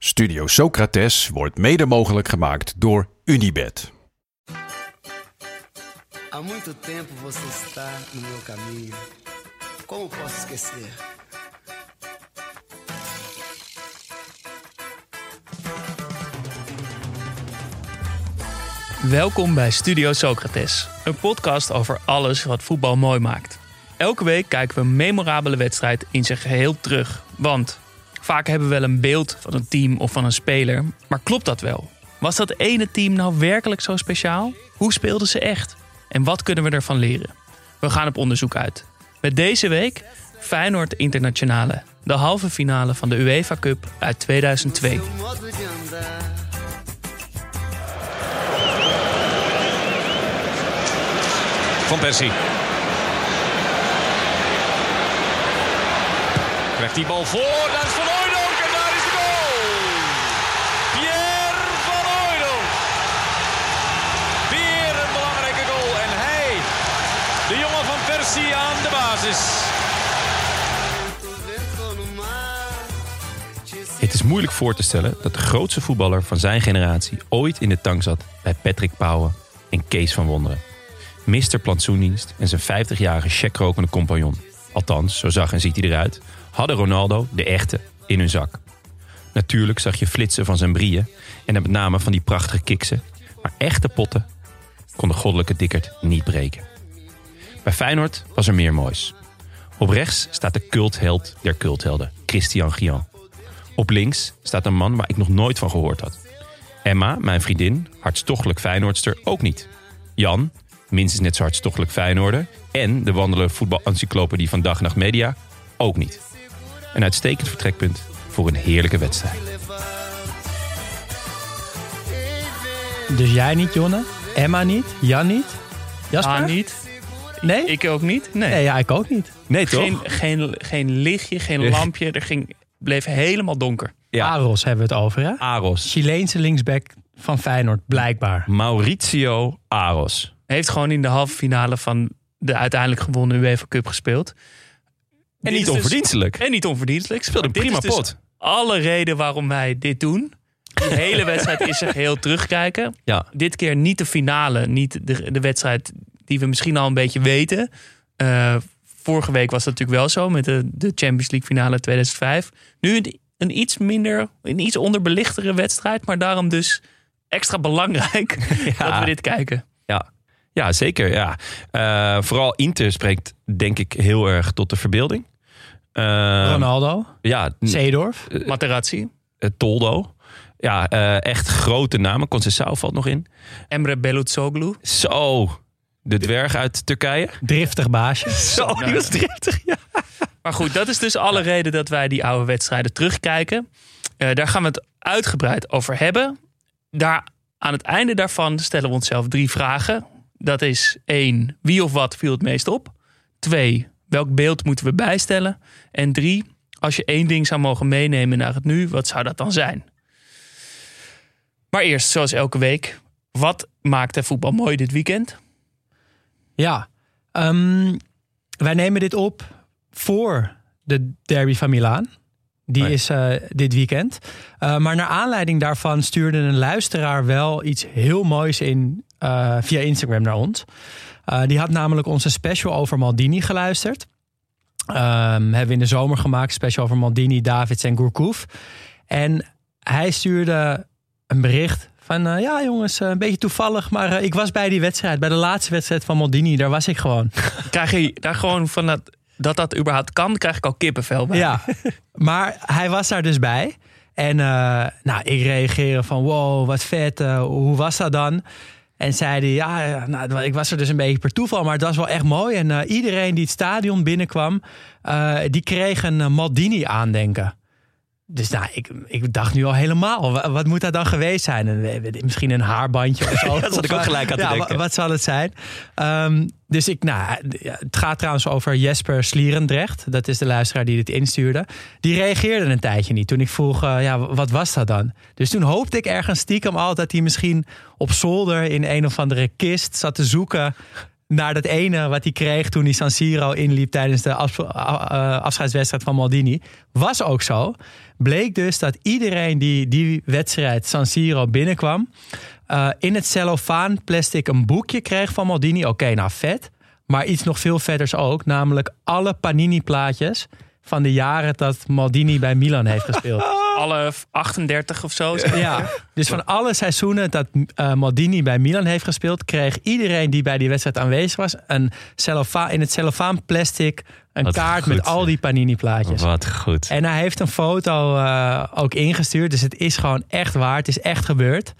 Studio Socrates wordt mede mogelijk gemaakt door Unibed. Há muito tempo você está no meu caminho. Como posso esquecer? Welkom bij Studio Socrates, een podcast over alles wat voetbal mooi maakt. Elke week kijken we een memorabele wedstrijd in zijn geheel terug. Want vaak hebben we wel een beeld van een team of van een speler, maar klopt dat wel? Was dat ene team nou werkelijk zo speciaal? Hoe speelden ze echt? En wat kunnen we ervan leren? We gaan op onderzoek uit. Met deze week Feyenoord Internationale, de halve finale van de UEFA Cup uit 2002. Seu modo de andar. Van Persie. Krijgt die bal voor. Is Van Hooydonk en daar is de goal. Pierre Van Hooydonk. Weer een belangrijke goal. En hij, de jongen van Persie Het is moeilijk voor te stellen dat de grootste voetballer van zijn generatie ooit in de tang zat bij Patrick Pauwen en Kees van Wonderen. Mr. Plantsoendienst en zijn 50-jarige checkrokende compagnon. Althans, zo zag en ziet hij eruit. Hadden Ronaldo, de echte, in hun zak. Natuurlijk zag je flitsen van zijn brieën en met name van die prachtige kiksen. Maar echte potten kon de goddelijke dikkerd niet breken. Bij Feyenoord was er meer moois. Op rechts staat de cultheld der culthelden, Christian Guillain. Op links staat een man waar ik nog nooit van gehoord had. Emma, mijn vriendin, hartstochtelijk Feyenoordster, ook niet. Jan, minstens net zo hartstochtelijk Feyenoorder. En de wandelende voetbalencyclopedie van Dag en Nacht Media, ook niet. Een uitstekend vertrekpunt voor een heerlijke wedstrijd. Dus jij niet, Jonne? Emma niet? Jan niet? Jasper? Ah, niet. Nee? Ik ook niet. Nee. Nee, ja, ik ook niet. Nee, toch? Geen, geen, geen lichtje, geen lampje. Er ging, bleef helemaal donker. Ja. Aros hebben we het over, hè? Aros. Chileense linksback van Feyenoord, blijkbaar. Mauricio Aros. Heeft gewoon in de halve finale van de uiteindelijk gewonnen UEFA Cup gespeeld. En Dit niet dus- onverdienstelijk. En niet onverdienstelijk. Speelde een Maar dit prima is dus pot. alle reden waarom wij dit doen. De hele wedstrijd is zich heel terugkijken. Ja. Dit keer niet de finale, niet de, de wedstrijd die we misschien al een beetje weten. Eh, vorige week was dat natuurlijk wel zo met de, de Champions League finale 2005. Nu een, een iets minder, een iets onderbelichtere wedstrijd, maar daarom dus extra belangrijk dat we dit kijken. Ja, ja zeker. Ja. Eh, vooral Inter spreekt denk ik heel erg tot de verbeelding. Eh, Ronaldo, Ja, Seedorf. Materazzi, eh, Toldo. Ja, eh, echt grote namen. Conceição valt nog in. Emre Belözoğlu. Zo, de dwerg uit Turkije. Driftig baasje. Zo, die was driftig. Ja. Maar goed, dat is dus alle reden dat wij die oude wedstrijden terugkijken. Eh, daar gaan we het uitgebreid over hebben. Daar, aan het einde daarvan stellen we onszelf drie vragen. Dat is één, wie of wat viel het meest op? Twee, welk beeld moeten we bijstellen? En drie, als je één ding zou mogen meenemen naar het nu, wat zou dat dan zijn? Maar eerst, zoals elke week, wat maakte voetbal mooi dit weekend? Ja. Ehm, wij nemen dit op voor de derby van Milaan. Die Oh ja. is eh, dit weekend. Eh, maar naar aanleiding daarvan stuurde een luisteraar wel iets heel moois in eh, via Instagram naar ons. Die had namelijk onze special over Maldini geluisterd. Ehm, hebben we in de zomer gemaakt. Special over Maldini, Davids en Gourcuff. En hij stuurde een bericht van... eh, ja jongens, eh, een beetje toevallig. Maar eh, ik was bij die wedstrijd. Bij de laatste wedstrijd van Maldini. Daar was ik gewoon. Krijg je daar gewoon van dat, dat dat überhaupt kan, krijg ik al kippenvel bij. Ja, maar hij was daar dus bij. En nou, ik reageerde van wow, wat vet. hoe was dat dan? En zei hij, ja, nou, ik was er dus een beetje per toeval, maar het was wel echt mooi. En iedereen die het stadion binnenkwam, die kreeg een Maldini aandenken. Dus nou, ik, ik dacht nu al helemaal, wa- wat moet dat dan geweest zijn? Ik, misschien een haarbandje of zo. dat zat ik ook gelijk aan te ja, denken. wa- Wat zal het zijn? Ehm, dus ik, nou, ja, het gaat trouwens over Jesper Slierendrecht. Dat is de luisteraar die dit instuurde. Die reageerde een tijdje niet toen ik vroeg, eh, ja, wat was dat dan? Dus toen hoopte ik ergens stiekem al dat hij misschien op zolder in een of andere kist zat te zoeken naar dat ene wat hij kreeg toen hij San Siro inliep tijdens de afscheidswedstrijd van Maldini. Was ook zo. Bleek dus dat iedereen die die wedstrijd San Siro binnenkwam, eh, in het cellofaan plastic een boekje kreeg van Maldini. Oké, nou vet. Maar iets nog veel vetters ook, namelijk alle Panini-plaatjes van de jaren dat Maldini bij Milan heeft gespeeld. Alle 38 of zo. Ja, dus van alle seizoenen dat eh, Maldini bij Milan heeft gespeeld, kreeg iedereen die bij die wedstrijd aanwezig was een cellofa in het cellofaan plastic een Wat kaart goed, met al die Panini-plaatjes. Wat goed. En hij heeft een foto eh, ook ingestuurd, dus het is gewoon echt waar. Het is echt gebeurd.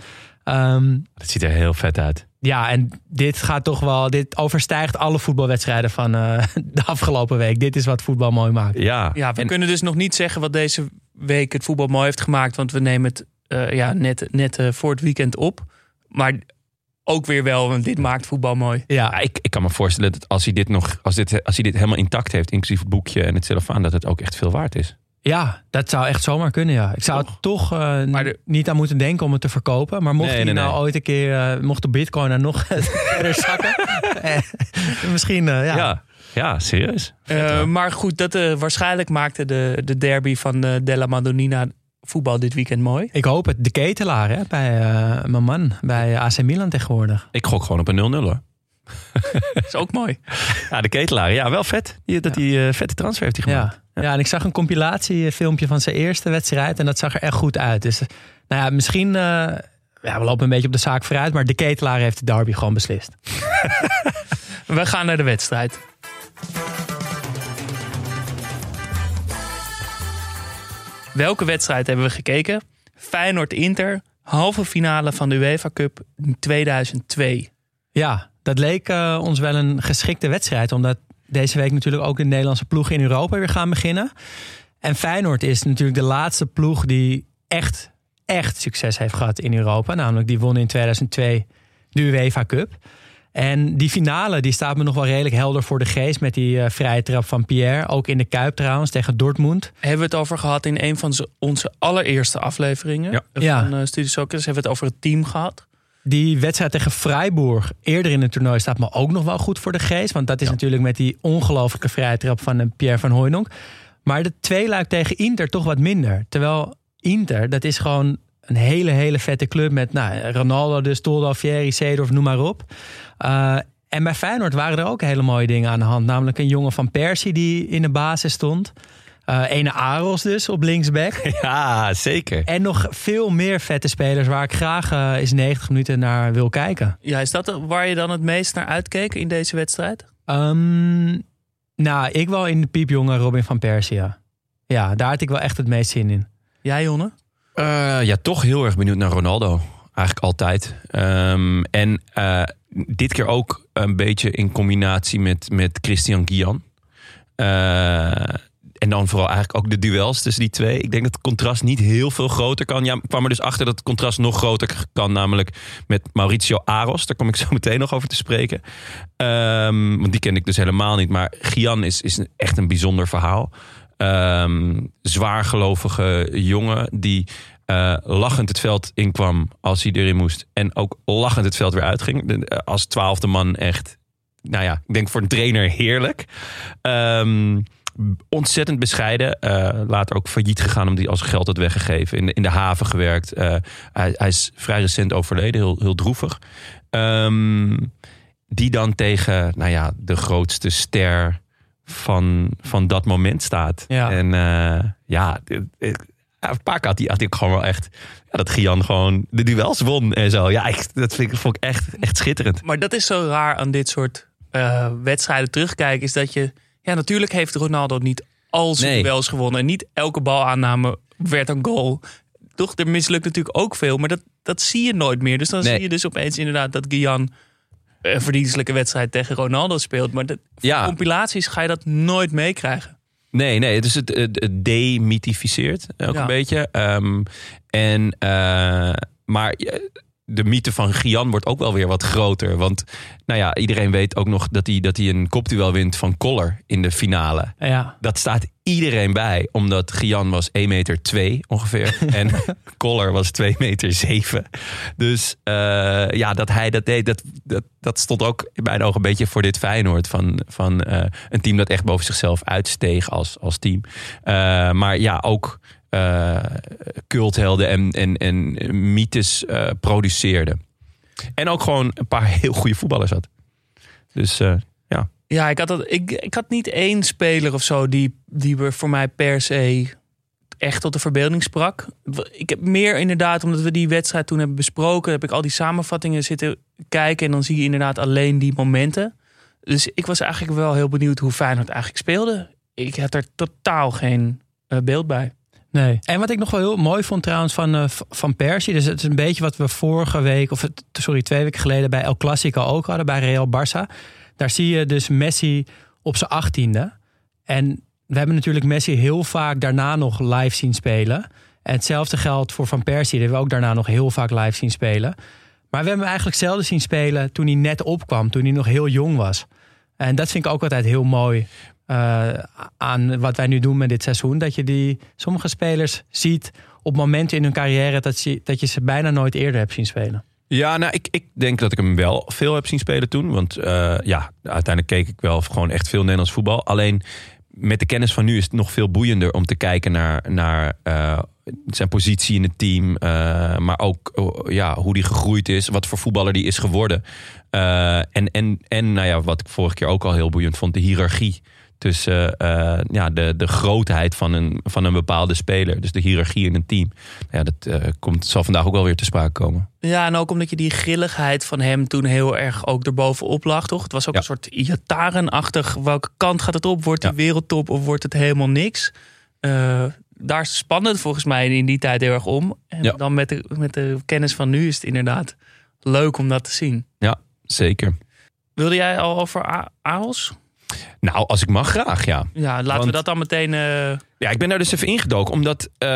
Ehm, Het ziet er heel vet uit. ja, en dit gaat toch wel, dit overstijgt alle voetbalwedstrijden van eh, de afgelopen week. Dit is wat voetbal mooi maakt. Ja, Ja, we En- kunnen dus nog niet zeggen wat deze week het voetbal mooi heeft gemaakt. Want we nemen het eh, ja, net, net voor het weekend op. Maar ook weer wel, want dit maakt voetbal mooi. Ja, ik, ik kan me voorstellen dat als hij dit nog, als, dit, als hij dit helemaal intact heeft, inclusief het boekje en het cellofaan, dat het ook echt veel waard is. Ja, dat zou echt zomaar kunnen, ja. Ik zou Toch? toch eh, Maar de- niet aan moeten denken om het te verkopen. Maar mocht Nee, hij nee, nou nee. ooit een keer, eh, mocht de bitcoin er nog verder zakken. eh, misschien, eh, ja. Ja, ja, serieus. Eh, maar goed, dat, eh, waarschijnlijk maakte de, de derby van de Della Madonnina voetbal dit weekend mooi. Ik hoop het. De ketelaar hè, bij eh, mijn man, bij AC Milan tegenwoordig. Ik gok gewoon op een 0-0 hoor. Dat is ook mooi. Ja, de ketelaar. Ja, wel vet. Die- Dat hij eh, vette transfer heeft hij gemaakt. Ja. ja, en ik zag een compilatiefilmpje van zijn eerste wedstrijd. En dat zag er echt goed uit. Dus nou ja, misschien... eh, ja, we lopen een beetje op de zaak vooruit. Maar de ketelaar heeft de derby gewoon beslist. We gaan naar de wedstrijd. Welke wedstrijd hebben we gekeken? Feyenoord-Inter, halve finale van de UEFA Cup 2002. Ja, dat leek eh, ons wel een geschikte wedstrijd. Omdat deze week natuurlijk ook de Nederlandse ploegen in Europa weer gaan beginnen. En Feyenoord is natuurlijk de laatste ploeg die echt, echt succes heeft gehad in Europa. Namelijk die won in 2002 de UEFA Cup. En die finale die staat me nog wel redelijk helder voor de geest. Met die eh, vrije trap van Pierre. Ook in de Kuip trouwens tegen Dortmund. Hebben we het over gehad in een van ze- onze allereerste afleveringen Ja. van Ja. eh, Studio Socrates. Hebben we het over het team gehad. Die wedstrijd tegen Freiburg eerder in het toernooi staat me ook nog wel goed voor de geest. Want dat is natuurlijk met die ongelofelijke vrije trap van eh, Pierre van Hooijdonk. Maar de tweeluik tegen Inter toch wat minder. Terwijl Inter, dat is gewoon een hele, hele vette club met nou, Ronaldo, dus Toldo, Fieri, Seedorf, noem maar op. Eh, en bij Feyenoord waren er ook hele mooie dingen aan de hand. Namelijk een jongen van Persie die in de basis stond. Eh ene Aros dus op linksback. Ja, zeker. en nog veel meer vette spelers waar ik graag eh, eens 90 minuten naar wil kijken. Ja, is dat waar je dan het meest naar uitkeek in deze wedstrijd? Ehm, nou, ik wel in de piepjonge Robin van Persie. Ja. Ja, daar had ik wel echt het meest zin in. Jij, Jonne? Eh, ja, toch heel erg benieuwd naar Ronaldo. Eigenlijk altijd. Ehm, en eh, dit keer ook een beetje in combinatie met, met Christian Guian. Eh, en dan vooral eigenlijk ook de duels tussen die twee. Ik denk dat het contrast niet heel veel groter kan. Ja, ik kwam er dus achter dat het contrast nog groter kan. Namelijk met Mauricio Aros. Daar kom ik zo meteen nog over te spreken. Ehm, want die ken ik dus helemaal niet. Maar Gian is, is echt een bijzonder verhaal. Ehm zwaargelovige jongen die eh, lachend het veld inkwam als hij erin moest. En ook lachend het veld weer uitging. Eh, Als twaalfde man echt, nou ja, ik denk voor een trainer heerlijk. Ehm, ontzettend bescheiden. eh, later ook failliet gegaan omdat hij als geld had weggegeven. In de, in de haven gewerkt. Hij, hij is vrij recent overleden, heel, heel droevig. Ehm, die dan tegen, nou ja, de grootste ster van, van dat moment staat. Ja. En eh, ja, ik- een paar keer had hij, had ook gewoon wel echt... Ja, dat Gian gewoon de duels won en zo. Ja, ik, dat vind ik, vond ik echt, echt schitterend. Maar dat is zo raar aan dit soort eh, wedstrijden terugkijken. Is dat je... Ja, natuurlijk heeft Ronaldo niet al zijn Nee. duels gewonnen. En niet elke balaanname werd een goal. Toch, er mislukt natuurlijk ook veel. Maar dat, dat zie je nooit meer. Dus dan Nee. zie je dus opeens inderdaad dat Gian een verdienstelijke wedstrijd tegen Ronaldo speelt. Maar de Ja. compilaties ga je dat nooit meekrijgen. Nee, nee, het is het, het, het demythificeert ook Ja. een beetje. Ehm, en, eh, maar de mythe van Gian wordt ook wel weer wat groter. Want nou ja, iedereen weet ook nog dat hij, dat hij een kopduel wint van Koller in de finale. Ja. Dat staat iedereen bij, omdat Gian was 1 meter 2 ongeveer. en Koller was 2 meter 7. Dus eh, ja, dat hij dat deed, dat, dat, dat stond ook in mijn ogen een beetje voor dit Feyenoord. Van, van eh, een team dat echt boven zichzelf uitsteeg als, als team. Eh, maar ja, ook eh, culthelden en, en, en mythes eh, produceerde. En ook gewoon een paar heel goede voetballers had. Dus eh, ja. Ja, ik had, dat, ik, ik had niet één speler of zo die, die we voor mij per se echt tot de verbeelding sprak. Ik heb meer inderdaad, omdat we die wedstrijd toen hebben besproken, heb ik al die samenvattingen zitten kijken en dan zie je inderdaad alleen die momenten. Dus ik was eigenlijk wel heel benieuwd hoe Feyenoord eigenlijk speelde. Ik had er totaal geen beeld bij. Nee. En wat ik nog wel heel mooi vond trouwens van, eh, van Persie. Dus het is een beetje wat we vorige week, of sorry, twee weken geleden bij El Clasico ook hadden, bij Real Barça. Daar zie je dus Messi op zijn achttiende. En we hebben natuurlijk Messi heel vaak daarna nog live zien spelen. En hetzelfde geldt voor Van Persie. Die hebben we ook daarna nog heel vaak live zien spelen. Maar we hebben hem eigenlijk zelden zien spelen toen hij net opkwam. Toen hij nog heel jong was. En dat vind ik ook altijd heel mooi eh, aan wat wij nu doen met dit seizoen. Dat je die sommige spelers ziet op momenten in hun carrière dat, ze, dat je ze bijna nooit eerder hebt zien spelen. Ja, nou, ik, ik denk dat ik hem wel veel heb zien spelen toen. Want eh, ja, uiteindelijk keek ik wel gewoon echt veel Nederlands voetbal. Alleen met de kennis van nu is het nog veel boeiender om te kijken naar, naar eh, zijn positie in het team. maar ook oh, ja, hoe die gegroeid is, wat voor voetballer die is geworden. En en, en nou ja, wat ik vorige keer ook al heel boeiend vond, de hiërarchie. Tussen eh, ja, de, de grootheid van een, van een bepaalde speler. Dus de hiërarchie in een team. Ja, dat eh, komt, zal vandaag ook wel weer te sprake komen. Ja, en ook omdat je die grilligheid van hem toen heel erg ook erbovenop lag, toch? Het was ook Ja. een soort Iataren-achtig. Welke kant gaat het op? Wordt Ja. wereldtop of wordt het helemaal niks? Eh, daar is het spannend volgens mij in die tijd heel erg om. En Ja. dan met de, met de kennis van nu is het inderdaad leuk om dat te zien. Ja, zeker. Wilde jij al over A- Aals? Nou, als ik mag, graag, ja. Ja, laten Want- we dat dan meteen... eh, Ja, ik ben daar dus even ingedoken, omdat... eh,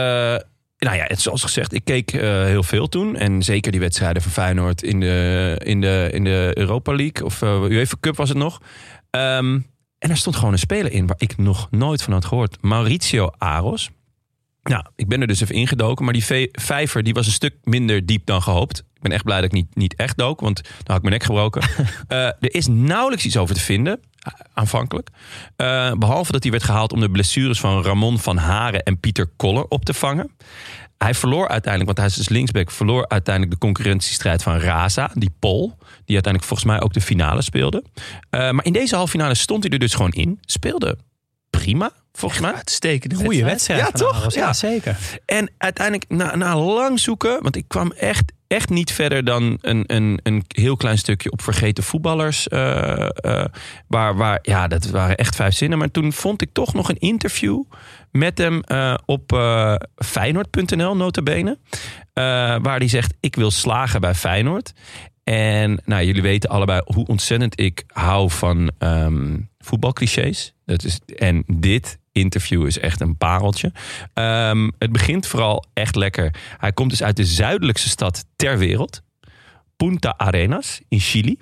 nou ja, het, zoals gezegd, ik keek eh, heel veel toen. En zeker die wedstrijden van Feyenoord in de, in de, in de Europa League. Of UEFA Cup was het nog. Ehm, en er stond gewoon een speler in waar ik nog nooit van had gehoord. Mauricio Aros. Nou, ik ben er dus even ingedoken. Maar die ve- vijver die was een stuk minder diep dan gehoopt. Ik ben echt blij dat ik niet, niet echt dook, want dan had ik mijn nek gebroken. Eh, er is nauwelijks iets over te vinden, aanvankelijk. Eh, behalve dat hij werd gehaald om de blessures van Ramon van Haren en Pieter Koller op te vangen. Hij verloor uiteindelijk, want hij is dus linksback, verloor uiteindelijk de concurrentiestrijd van Raza, die Pol, die uiteindelijk volgens mij ook de finale speelde. Eh, maar in deze halve finale stond hij er dus gewoon in. Speelde prima, volgens mij. uitstekende Goeie wedstrijd. Ja, van toch? Ja, Ja. zeker. En uiteindelijk, na, na lang zoeken, want ik kwam echt, echt niet verder dan een, een, een heel klein stukje op vergeten voetballers. eh, eh, waar, waar, ja, dat waren echt vijf zinnen. Maar toen vond ik toch nog een interview met hem eh, op Feyenoord.nl, notabene. Waar hij zegt, ik wil slagen bij Feyenoord. En nou, jullie weten allebei hoe ontzettend ik hou van ehm voetbalclichés. Dat is, en dit interview is echt een pareltje. Ehm, het begint vooral echt lekker. Hij komt dus uit de zuidelijkste stad ter wereld. Punta Arenas in Chili.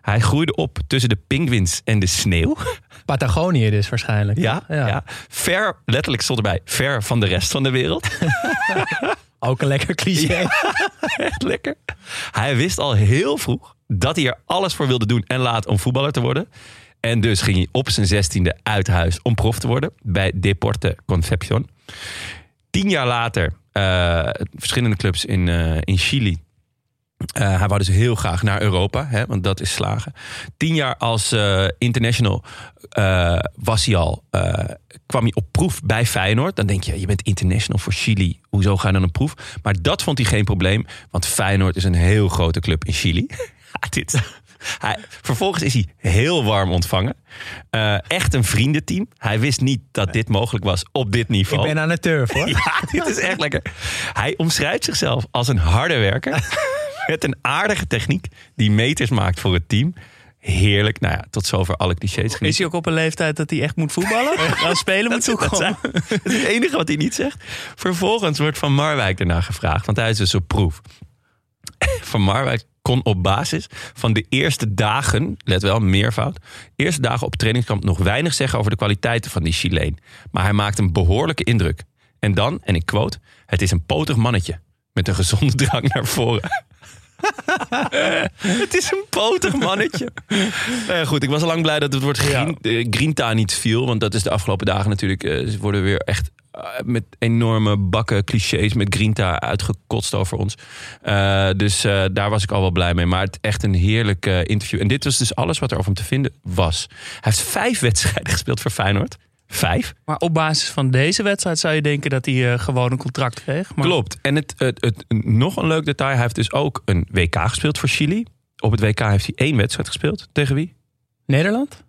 Hij groeide op tussen de pinguïns en de sneeuw. Patagonië dus waarschijnlijk. Ja, ja. Ver, letterlijk stond erbij, ver van de rest van de wereld. Ook een lekker cliché. Echt lekker. Hij wist al heel vroeg dat hij er alles voor wilde doen en laat om voetballer te worden. En dus ging hij op zijn zestiende uit huis om prof te worden bij Deporte Concepción. Tien jaar later, eh, verschillende clubs in, eh, in Chili. Eh, hij wou dus heel graag naar Europa, hè, want dat is slagen. Tien jaar als eh, international eh, was hij al, kwam hij op proef bij Feyenoord. Dan denk je, je bent international voor Chili. Hoezo ga je dan op proef? Maar dat vond hij geen probleem, want Feyenoord is een heel grote club in Chili. Ja, dit, hij, vervolgens is hij heel warm ontvangen. Echt een vriendenteam. Hij wist niet dat dit mogelijk was op dit Ik niveau. ben aan de turf hoor. Ja, dit is echt lekker. Hij omschrijft zichzelf als een harde werker. Met een aardige techniek die meters maakt voor het team. Heerlijk. Nou ja, tot zover alle clichés. is hij ook op een leeftijd dat hij echt moet voetballen? Aan spelen moet Dat toekomen? is het enige wat hij niet zegt. Vervolgens wordt Van Marwijk ernaar gevraagd. Want hij is dus op proef. van Marwijk kon op basis van de eerste dagen, let wel, meervoud, eerste dagen op trainingskamp nog weinig zeggen over de kwaliteiten van die Chileen. Maar hij maakt een behoorlijke indruk. En dan, en ik quote, het is een potig mannetje met een gezonde drang naar voren. het is een potig mannetje. Nou ja, goed, ik was al lang blij dat het woord green, eh, Grinta niet viel. Want dat is de afgelopen dagen natuurlijk. eh, ze worden weer echt eh, met enorme bakken clichés met Grinta uitgekotst over ons. Dus daar was ik al wel blij mee. Maar het echt een heerlijk interview. En dit was dus alles wat er over hem te vinden was. Hij heeft vijf wedstrijden gespeeld voor Feyenoord. Vijf? Maar op basis van deze wedstrijd zou je denken dat hij eh, gewoon een contract kreeg. Maar Klopt. En het, het, het, nog een leuk detail. Hij heeft dus ook een WK gespeeld voor Chili. Op het WK heeft hij één wedstrijd gespeeld. Tegen wie? Nederland?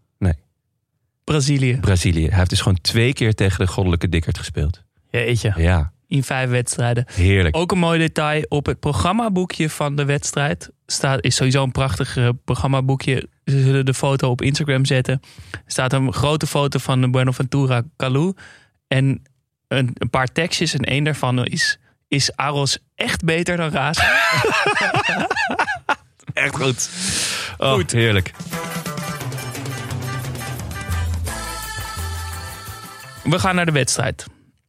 Brazilië Brazilië. Hij heeft dus gewoon twee keer tegen de goddelijke Dikkert gespeeld. Jeetje. Ja, in vijf wedstrijden. heerlijk. Ook een mooi detail. Op het programmaboekje van de wedstrijd staat, is sowieso een prachtig eh, programmaboekje. Ze zullen de foto op Instagram zetten. Er staat een grote foto van de Buenaventura Calu. En een, een paar tekstjes. En één daarvan is... Is Aros echt beter dan Raas? echt goed. Oh, goed. Heerlijk. We gaan naar de wedstrijd.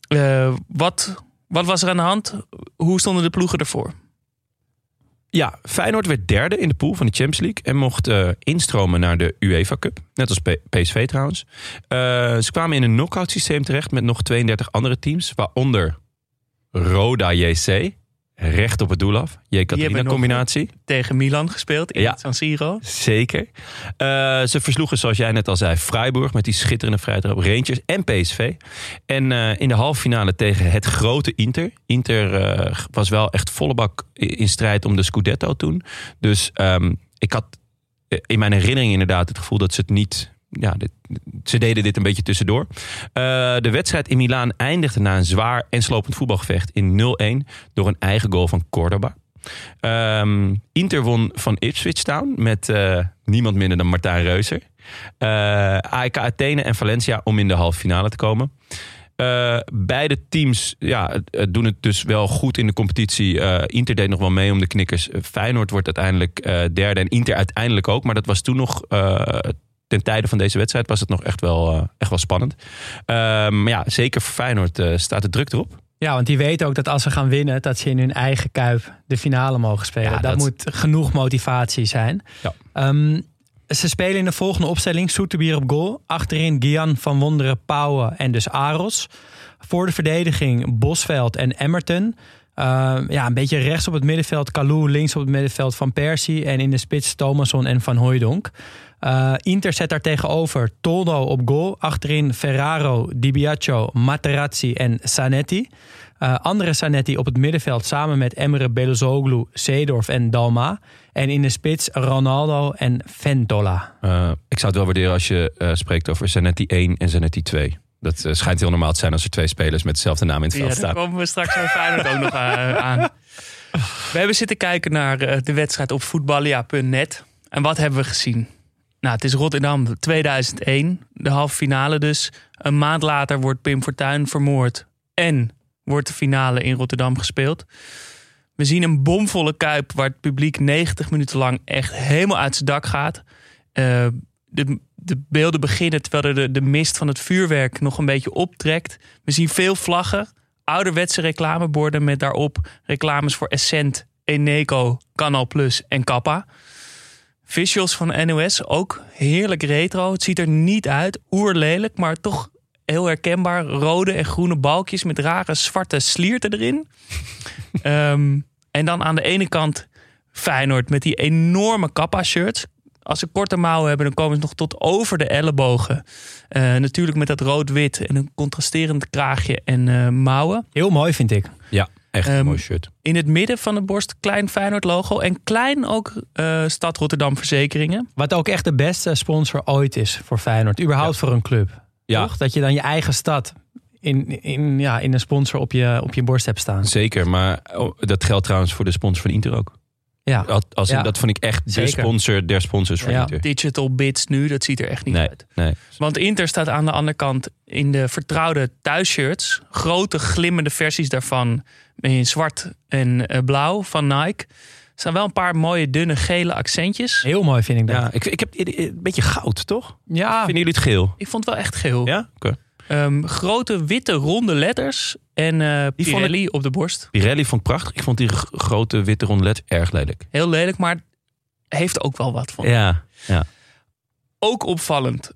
Eh, wat, wat was er aan de hand? Hoe stonden de ploegen ervoor? Ja, Feyenoord werd derde in de pool van de Champions League. En mocht eh, instromen naar de UEFA Cup. Net als PSV trouwens. Eh, ze kwamen in een knock-out systeem terecht met nog 32 andere teams. Waaronder Roda JC. Recht op het doel af. J-Katrina nog- combinatie. Tegen Milan gespeeld in Ja. San Siro. Zeker. Eh, ze versloegen, zoals jij net al zei, Freiburg met die schitterende vrijtrap, Rangers en PSV. En eh, in de halve finale tegen het grote Inter. Inter eh, was wel echt volle bak in strijd om de Scudetto toen. Dus ehm, ik had in mijn herinnering inderdaad het gevoel dat ze het niet... Ja, ze deden dit een beetje tussendoor. Eh, de wedstrijd in Milaan eindigde na een zwaar en slopend voetbalgevecht in 0-1 door een eigen goal van Cordoba. Ehm, Inter won van Ipswich Town met eh, niemand minder dan Martijn Reuser. Eh AEK Athene en Valencia om in de halve finale te komen. Beide teams ja, doen het dus wel goed in de competitie. Inter deed nog wel mee om de knikkers. Feyenoord wordt uiteindelijk derde en Inter uiteindelijk ook. Maar dat was toen nog, ten tijde van deze wedstrijd, was het nog echt wel, eh, echt wel spannend. Eh, maar ja, zeker voor Feyenoord eh, staat de druk erop. Ja, want die weten ook dat als ze gaan winnen, dat ze in hun eigen kuip de finale mogen spelen. Ja, dat, dat- moet genoeg motivatie zijn. Ja. Ehm, ze spelen in de volgende opstelling Soeterbier op goal. Achterin Gian van Wonderen, Pauwen en dus Aros. Voor de verdediging Bosveld en Emmerton. Ehm, ja, een beetje rechts op het middenveld Kalou, links op het middenveld Van Persie. En in de spits Thomasson en Van Hooijdonk. Eh, Inter zet daar tegenover Toldo op goal. Achterin Ferraro, Di Biagio, Materazzi en Sanetti. Eh, andere Sanetti op het middenveld samen met Emre Belozoglu, Seedorf en Dalma. En in de spits Ronaldo en Ventola. Eh, ik zou het wel waarderen als je eh, spreekt over Zanetti 1 en Zanetti 2. Dat eh, schijnt heel normaal te zijn als er twee spelers met dezelfde naam in het Ja, veld daar staan. komen we straks bij Feyenoord ook nog aan. We hebben zitten kijken naar de wedstrijd op voetballia.net. En wat hebben we gezien? Nou, het is Rotterdam 2001, de halve finale dus. Een maand later wordt Pim Fortuyn vermoord. En wordt de finale in Rotterdam gespeeld. We zien een bomvolle kuip waar het publiek 90 minuten lang echt helemaal uit zijn dak gaat. Eh, de, de beelden beginnen terwijl er de, de mist van het vuurwerk nog een beetje optrekt. We zien veel vlaggen, ouderwetse reclameborden met daarop reclames voor Essent, Eneco, Canal Plus en Kappa. Visuals van NOS ook heerlijk retro. Het ziet er niet uit, oerlelijk, maar toch heel herkenbaar. Rode en groene balkjes met rare zwarte slierten erin. Ehm, en dan aan de ene kant Feyenoord met die enorme Kappa-shirts. Als ze korte mouwen hebben, dan komen ze nog tot over de ellebogen. Eh, natuurlijk met dat rood-wit en een contrasterend kraagje en eh, mouwen. Heel mooi vind ik. Ja, echt een Ehm, mooi shirt. In het midden van de borst klein Feyenoord-logo. En klein ook eh, Stad Rotterdam Verzekeringen. Wat ook echt de beste sponsor ooit is voor Feyenoord. Überhaupt voor een club. Ja. Toch? Dat je dan je eigen stad in, in, ja, in een sponsor op je, op je borst hebt staan. Zeker, maar oh, dat geldt trouwens voor de sponsor van Inter ook. Ja. Als, als in- Ja. dat vond ik echt de sponsor der sponsors van Ja. Inter. Digital bits nu, dat ziet er echt niet Nee, uit. nee. Want Inter staat aan de andere kant in de vertrouwde thuisshirts. Grote glimmende versies daarvan. In zwart en eh, blauw van Nike. Er staan wel een paar mooie dunne gele accentjes. Heel mooi vind ik dat. Ja, ik, ik heb een beetje goud, toch? Ja, Vinden jullie het geel? Ik vond het wel echt geel. Ja? Oké. Ehm, grote witte ronde letters en eh ik- Pirelli op de borst. Pirelli vond ik prachtig. Ik vond die grote witte ronde led erg lelijk. Heel lelijk, maar heeft ook wel wat van. Ja. ja. Ook opvallend.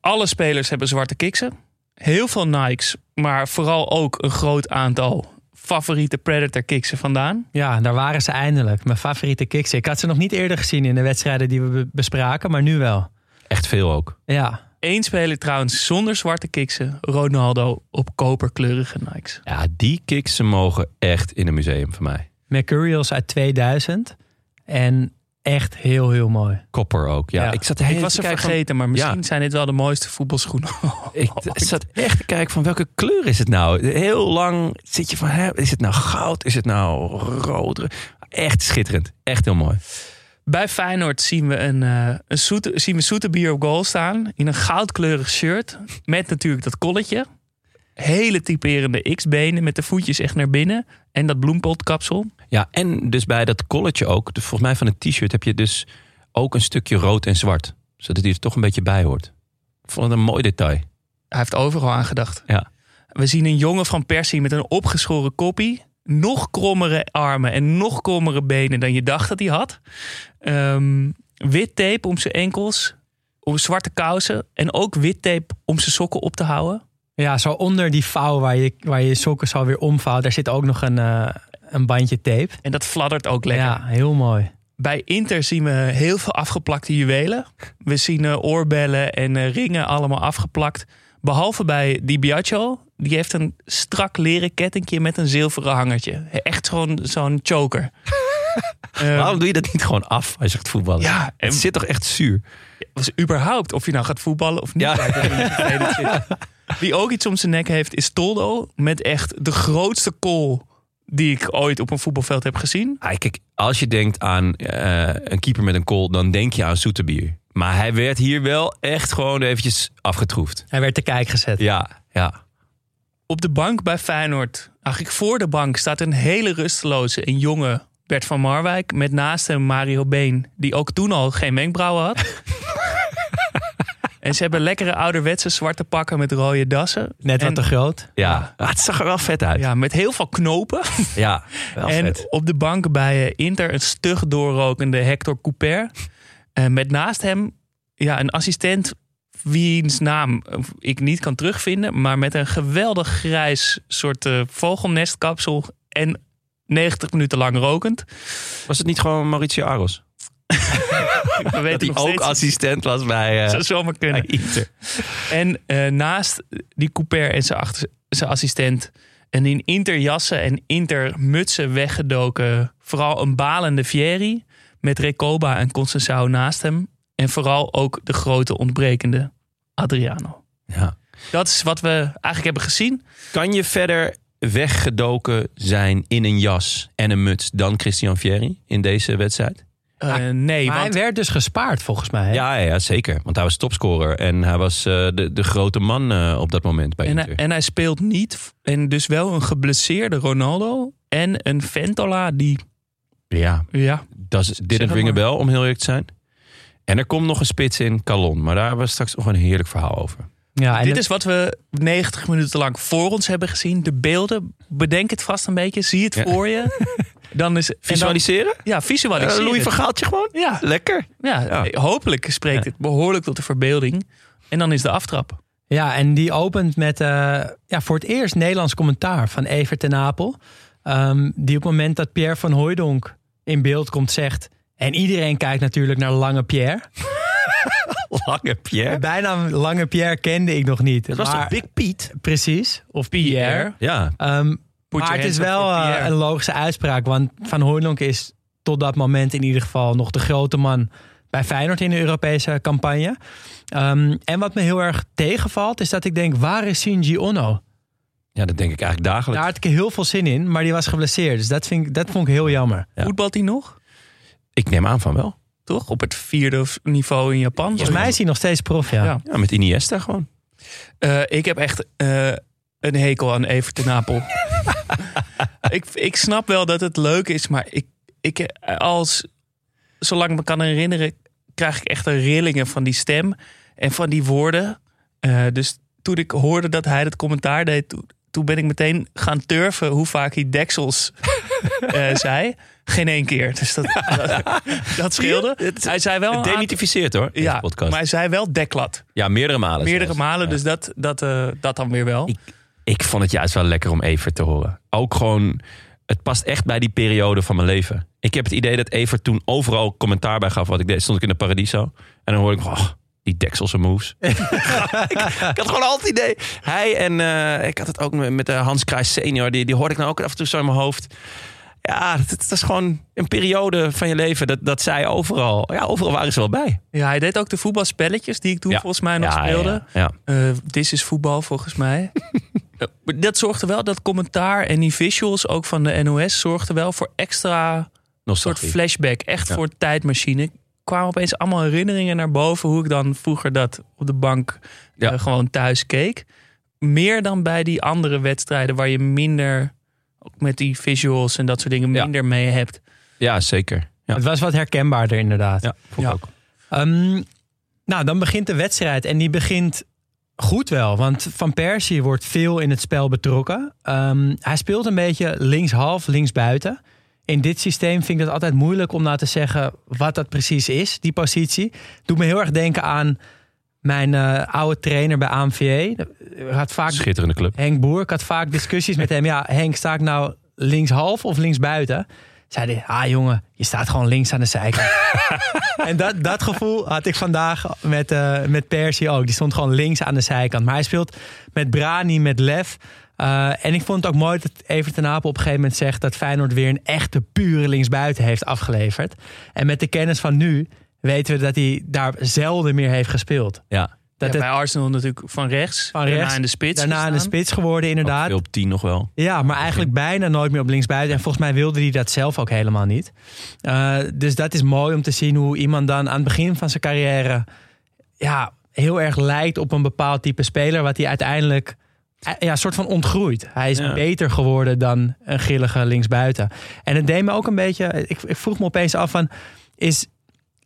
Alle spelers hebben zwarte kiksen. Heel veel Nikes, maar vooral ook een groot aantal favoriete Predator kiksen vandaan. ja, daar waren ze eindelijk. Mijn favoriete kicks. Ik had ze nog niet eerder gezien in de wedstrijden die we be- bespraken, maar nu wel. Echt veel ook. Ja, Eén speler trouwens zonder zwarte kiksen. Ronaldo op koperkleurige Nikes. Ja, die kicks ze mogen echt in een museum voor mij. Mercurials uit 2000. En echt heel, heel mooi. Kopper ook. Ja, Ja. ik zat Ik was er vergeten, maar misschien Ja. zijn dit wel de mooiste voetbalschoenen. Ik zat echt te kijken van welke kleur is het nou? Heel lang zit je van, hè, is het nou goud? Is het nou rood? Echt schitterend. Echt heel mooi. Bij Feyenoord zien we een, eh een zoete, zien we Soeterbier op goal staan. In een goudkleurig shirt. Met natuurlijk dat kolletje. Hele typerende X-benen met de voetjes echt naar binnen. En dat bloempotkapsel. Ja, en dus bij dat colletje ook, de- volgens mij van het t-shirt heb je dus ook een stukje rood en zwart. Zodat die er toch een beetje bij hoort. Ik vond het een mooi detail. Hij heeft overal aan gedacht. Ja. We zien een jongen van Persie met een opgeschoren koppie. Nog krommere armen en nog krommere benen dan je dacht dat hij had. Ehm, wit tape om zijn enkels. Om zwarte kousen. En ook wit tape om zijn sokken op te houden. Ja, zo onder die vouw waar je, waar je sokken zo weer omvouwt, daar zit ook nog een, eh, een bandje tape. En dat fladdert ook lekker. Ja, heel mooi. Bij Inter zien we heel veel afgeplakte juwelen. We zien eh, oorbellen en eh, ringen allemaal afgeplakt. Behalve bij Di Biagio. Die heeft een strak leren kettingje met een zilveren hangertje. Echt zo'n zo'n choker. Eh, Waarom doe je dat niet gewoon af als je gaat voetballen? Ja, en- het zit toch echt zuur? was überhaupt of je nou gaat voetballen of niet. Ja. Wie ook iets om zijn nek heeft is Toldo. Met echt de grootste kool die ik ooit op een voetbalveld heb gezien. Ah, kijk, als je denkt aan eh, een keeper met een goal, dan denk je aan Zoeterbier. Maar hij werd hier wel echt gewoon eventjes afgetroefd. Hij werd te kijk gezet. Ja, ja. Op de bank bij Feyenoord, eigenlijk voor de bank, staat een hele rusteloze en jonge Bert van Marwijk. Met naast hem Mario Been, die ook toen al geen wenkbrauwen had. en ze hebben lekkere ouderwetse zwarte pakken met rode dassen. Net wat En- te groot. ja. Ah, het zag er wel vet uit. Ja, Ja, met heel veel knopen. wel en vet. op de bank bij eh, Inter een stug doorrokende Hector Couper. En met naast hem ja, een assistent wiens naam eh, ik niet kan terugvinden. Maar met een geweldig grijs soort eh, vogelnestkapsel. En 90 minuten lang rokend. Was het niet gewoon Mauricio Aros? We Dat hij ook steeds, assistent was bij, eh zou zomaar kunnen. Inter. En eh, naast die Couper en zijn, achter- zijn assistent... een in interjassen en intermutsen weggedoken... vooral een balende Fieri... met Recoba en Conceição naast hem. En vooral ook de grote ontbrekende Adriano. Ja. Dat is wat we eigenlijk hebben gezien. Kan je verder weggedoken zijn in een jas en een muts dan Christian Vieri in deze wedstrijd? Eh, nee, Maar hij want werd dus gespaard volgens mij. hè? Ja, ja, zeker. Want hij was topscorer en hij was eh, de, de grote man eh, op dat moment bij en, Inter. hij, en hij speelt niet. En dus wel een geblesseerde Ronaldo. En een Ventola die... ja, Ja, dat is- didn't het ring a maar. bell, om heel eerlijk te zijn. En er komt nog een spits in, Calon. Maar daar hebben we straks nog een heerlijk verhaal over. Ja, en Dit het- is wat we 90 minuten lang voor ons hebben gezien. De beelden, bedenk het vast een beetje. Zie het Ja. voor je. Dan is, dan- Visualiseren? ja, Uh, visualiseren. Louis van Gaaltje gewoon? Ja, Lekker. ja, Ja. hopelijk spreekt Ja. het behoorlijk tot de verbeelding. En dan is de aftrap. Ja, en die opent met eh, ja, voor het eerst Nederlands commentaar van Evert ten Apel. Ehm, die op het moment dat Pierre van Hooijdonk in beeld komt zegt... En iedereen kijkt natuurlijk naar Lange Pierre. Lange Pierre. Bijna Lange Pierre kende ik nog niet. Dat was Maar- toch Big Piet? Precies. Of Pierre. Ja. Ehm, maar het is wel eh, een logische uitspraak. Want Van Hooijdonk is tot dat moment in ieder geval nog de grote man bij Feyenoord in de Europese campagne. Ehm, en wat me heel erg tegenvalt is dat ik denk, waar is Shinji Ono? ja, dat denk ik eigenlijk dagelijks. Daar had ik heel veel zin in, maar die was geblesseerd. Dus dat, vind ik, dat vond ik heel jammer. Ja. Voetbalt hij nog? Ik neem aan van wel. Toch? Op het vierde niveau in Japan. Volgens mij is hij nog steeds prof, ja. Ja. Ja, met Iniesta gewoon. Eh, ik heb echt eh, een hekel aan Evert ten Apel. ik, ik snap wel dat het leuk is, maar ik, ik als zolang ik me kan herinneren, krijg ik echt een rillingen van die stem en van die woorden. Eh, dus toen ik hoorde dat hij het commentaar deed, toen, toen ben ik meteen gaan turven hoe vaak hij deksels eh, zei. Geen één keer. Dus dat, dat, dat scheelde. Hij zei wel. Demythificeert hoor, ja, podcast. maar hij zei wel deklat. ja, meerdere malen. Meerdere zelfs. malen, Ja. dus dat, dat, eh, dat dan weer wel. Ik- Ik vond het juist wel lekker om Evert te horen. Ook gewoon, het past echt bij die periode van mijn leven. Ik heb het idee dat Evert toen overal commentaar bij gaf wat ik deed. Stond ik in de Paradiso. En dan hoorde ik, oh, die dekselse moves. ik, ik had gewoon altijd het idee. Hij en eh, ik had het ook met, met eh, Hans Kruijs senior. Die, die hoorde ik nou ook af en toe zo in mijn hoofd. Ja, het, het is gewoon een periode van je leven dat, dat zij overal... Ja, overal waren ze wel bij. Ja, hij deed ook de voetbalspelletjes die ik toen Ja. volgens mij nog Ja, speelde. ja. Eh, Dit is voetbal volgens mij. Dat zorgde wel, dat commentaar en die visuals ook van de NOS zorgden wel voor extra soort flashback. Echt voor tijdmachine. Kwamen opeens allemaal herinneringen naar boven hoe ik dan vroeger dat op de bank Ja. eh, gewoon thuis keek. Meer dan bij die andere wedstrijden waar je minder, ook met die visuals en dat soort dingen, Ja. minder mee hebt. Ja, zeker. Ja, Het was wat herkenbaarder inderdaad. ja vond ik Ja. ook. Ehm, nou, dan begint de wedstrijd en die begint goed wel. Want Van Persie wordt veel in het spel betrokken. Ehm, hij speelt een beetje linkshalf, linksbuiten. In dit systeem vind ik het altijd moeilijk om nou te zeggen wat dat precies is, die positie. Doet me heel erg denken aan mijn eh, oude trainer bij AMVE. Had vaak Schitterende club. Henk Boer. Ik had vaak discussies met hem. Ja, Henk, sta ik nou linkshalf of linksbuiten? Zei hij, ah jongen, je staat gewoon links aan de zijkant. en dat, dat gevoel had ik vandaag met, eh met Persie ook. Die stond gewoon links aan de zijkant. Maar hij speelt met Brani, met Lef. Eh, en ik vond het ook mooi dat Evert ten Apel op een gegeven moment zegt... dat Feyenoord weer een echte pure linksbuiten heeft afgeleverd. En met de kennis van nu weten we dat hij daar zelden meer heeft gespeeld. Ja. Dat Ja, het bij Arsenal natuurlijk van rechts, van daarna rechts, in de spits daarna in de spits geworden inderdaad. Op tien nog wel. Ja, maar eigenlijk bijna nooit meer op linksbuiten. En volgens mij wilde hij dat zelf ook helemaal niet. Eh, dus dat is mooi om te zien hoe iemand dan aan het begin van zijn carrière... Ja, heel erg lijkt op een bepaald type speler... wat hij uiteindelijk eh, ja, soort van ontgroeit. Hij is Ja. beter geworden dan een grillige linksbuiten. En het deed me ook een beetje... Ik, ik vroeg me opeens af van... Is,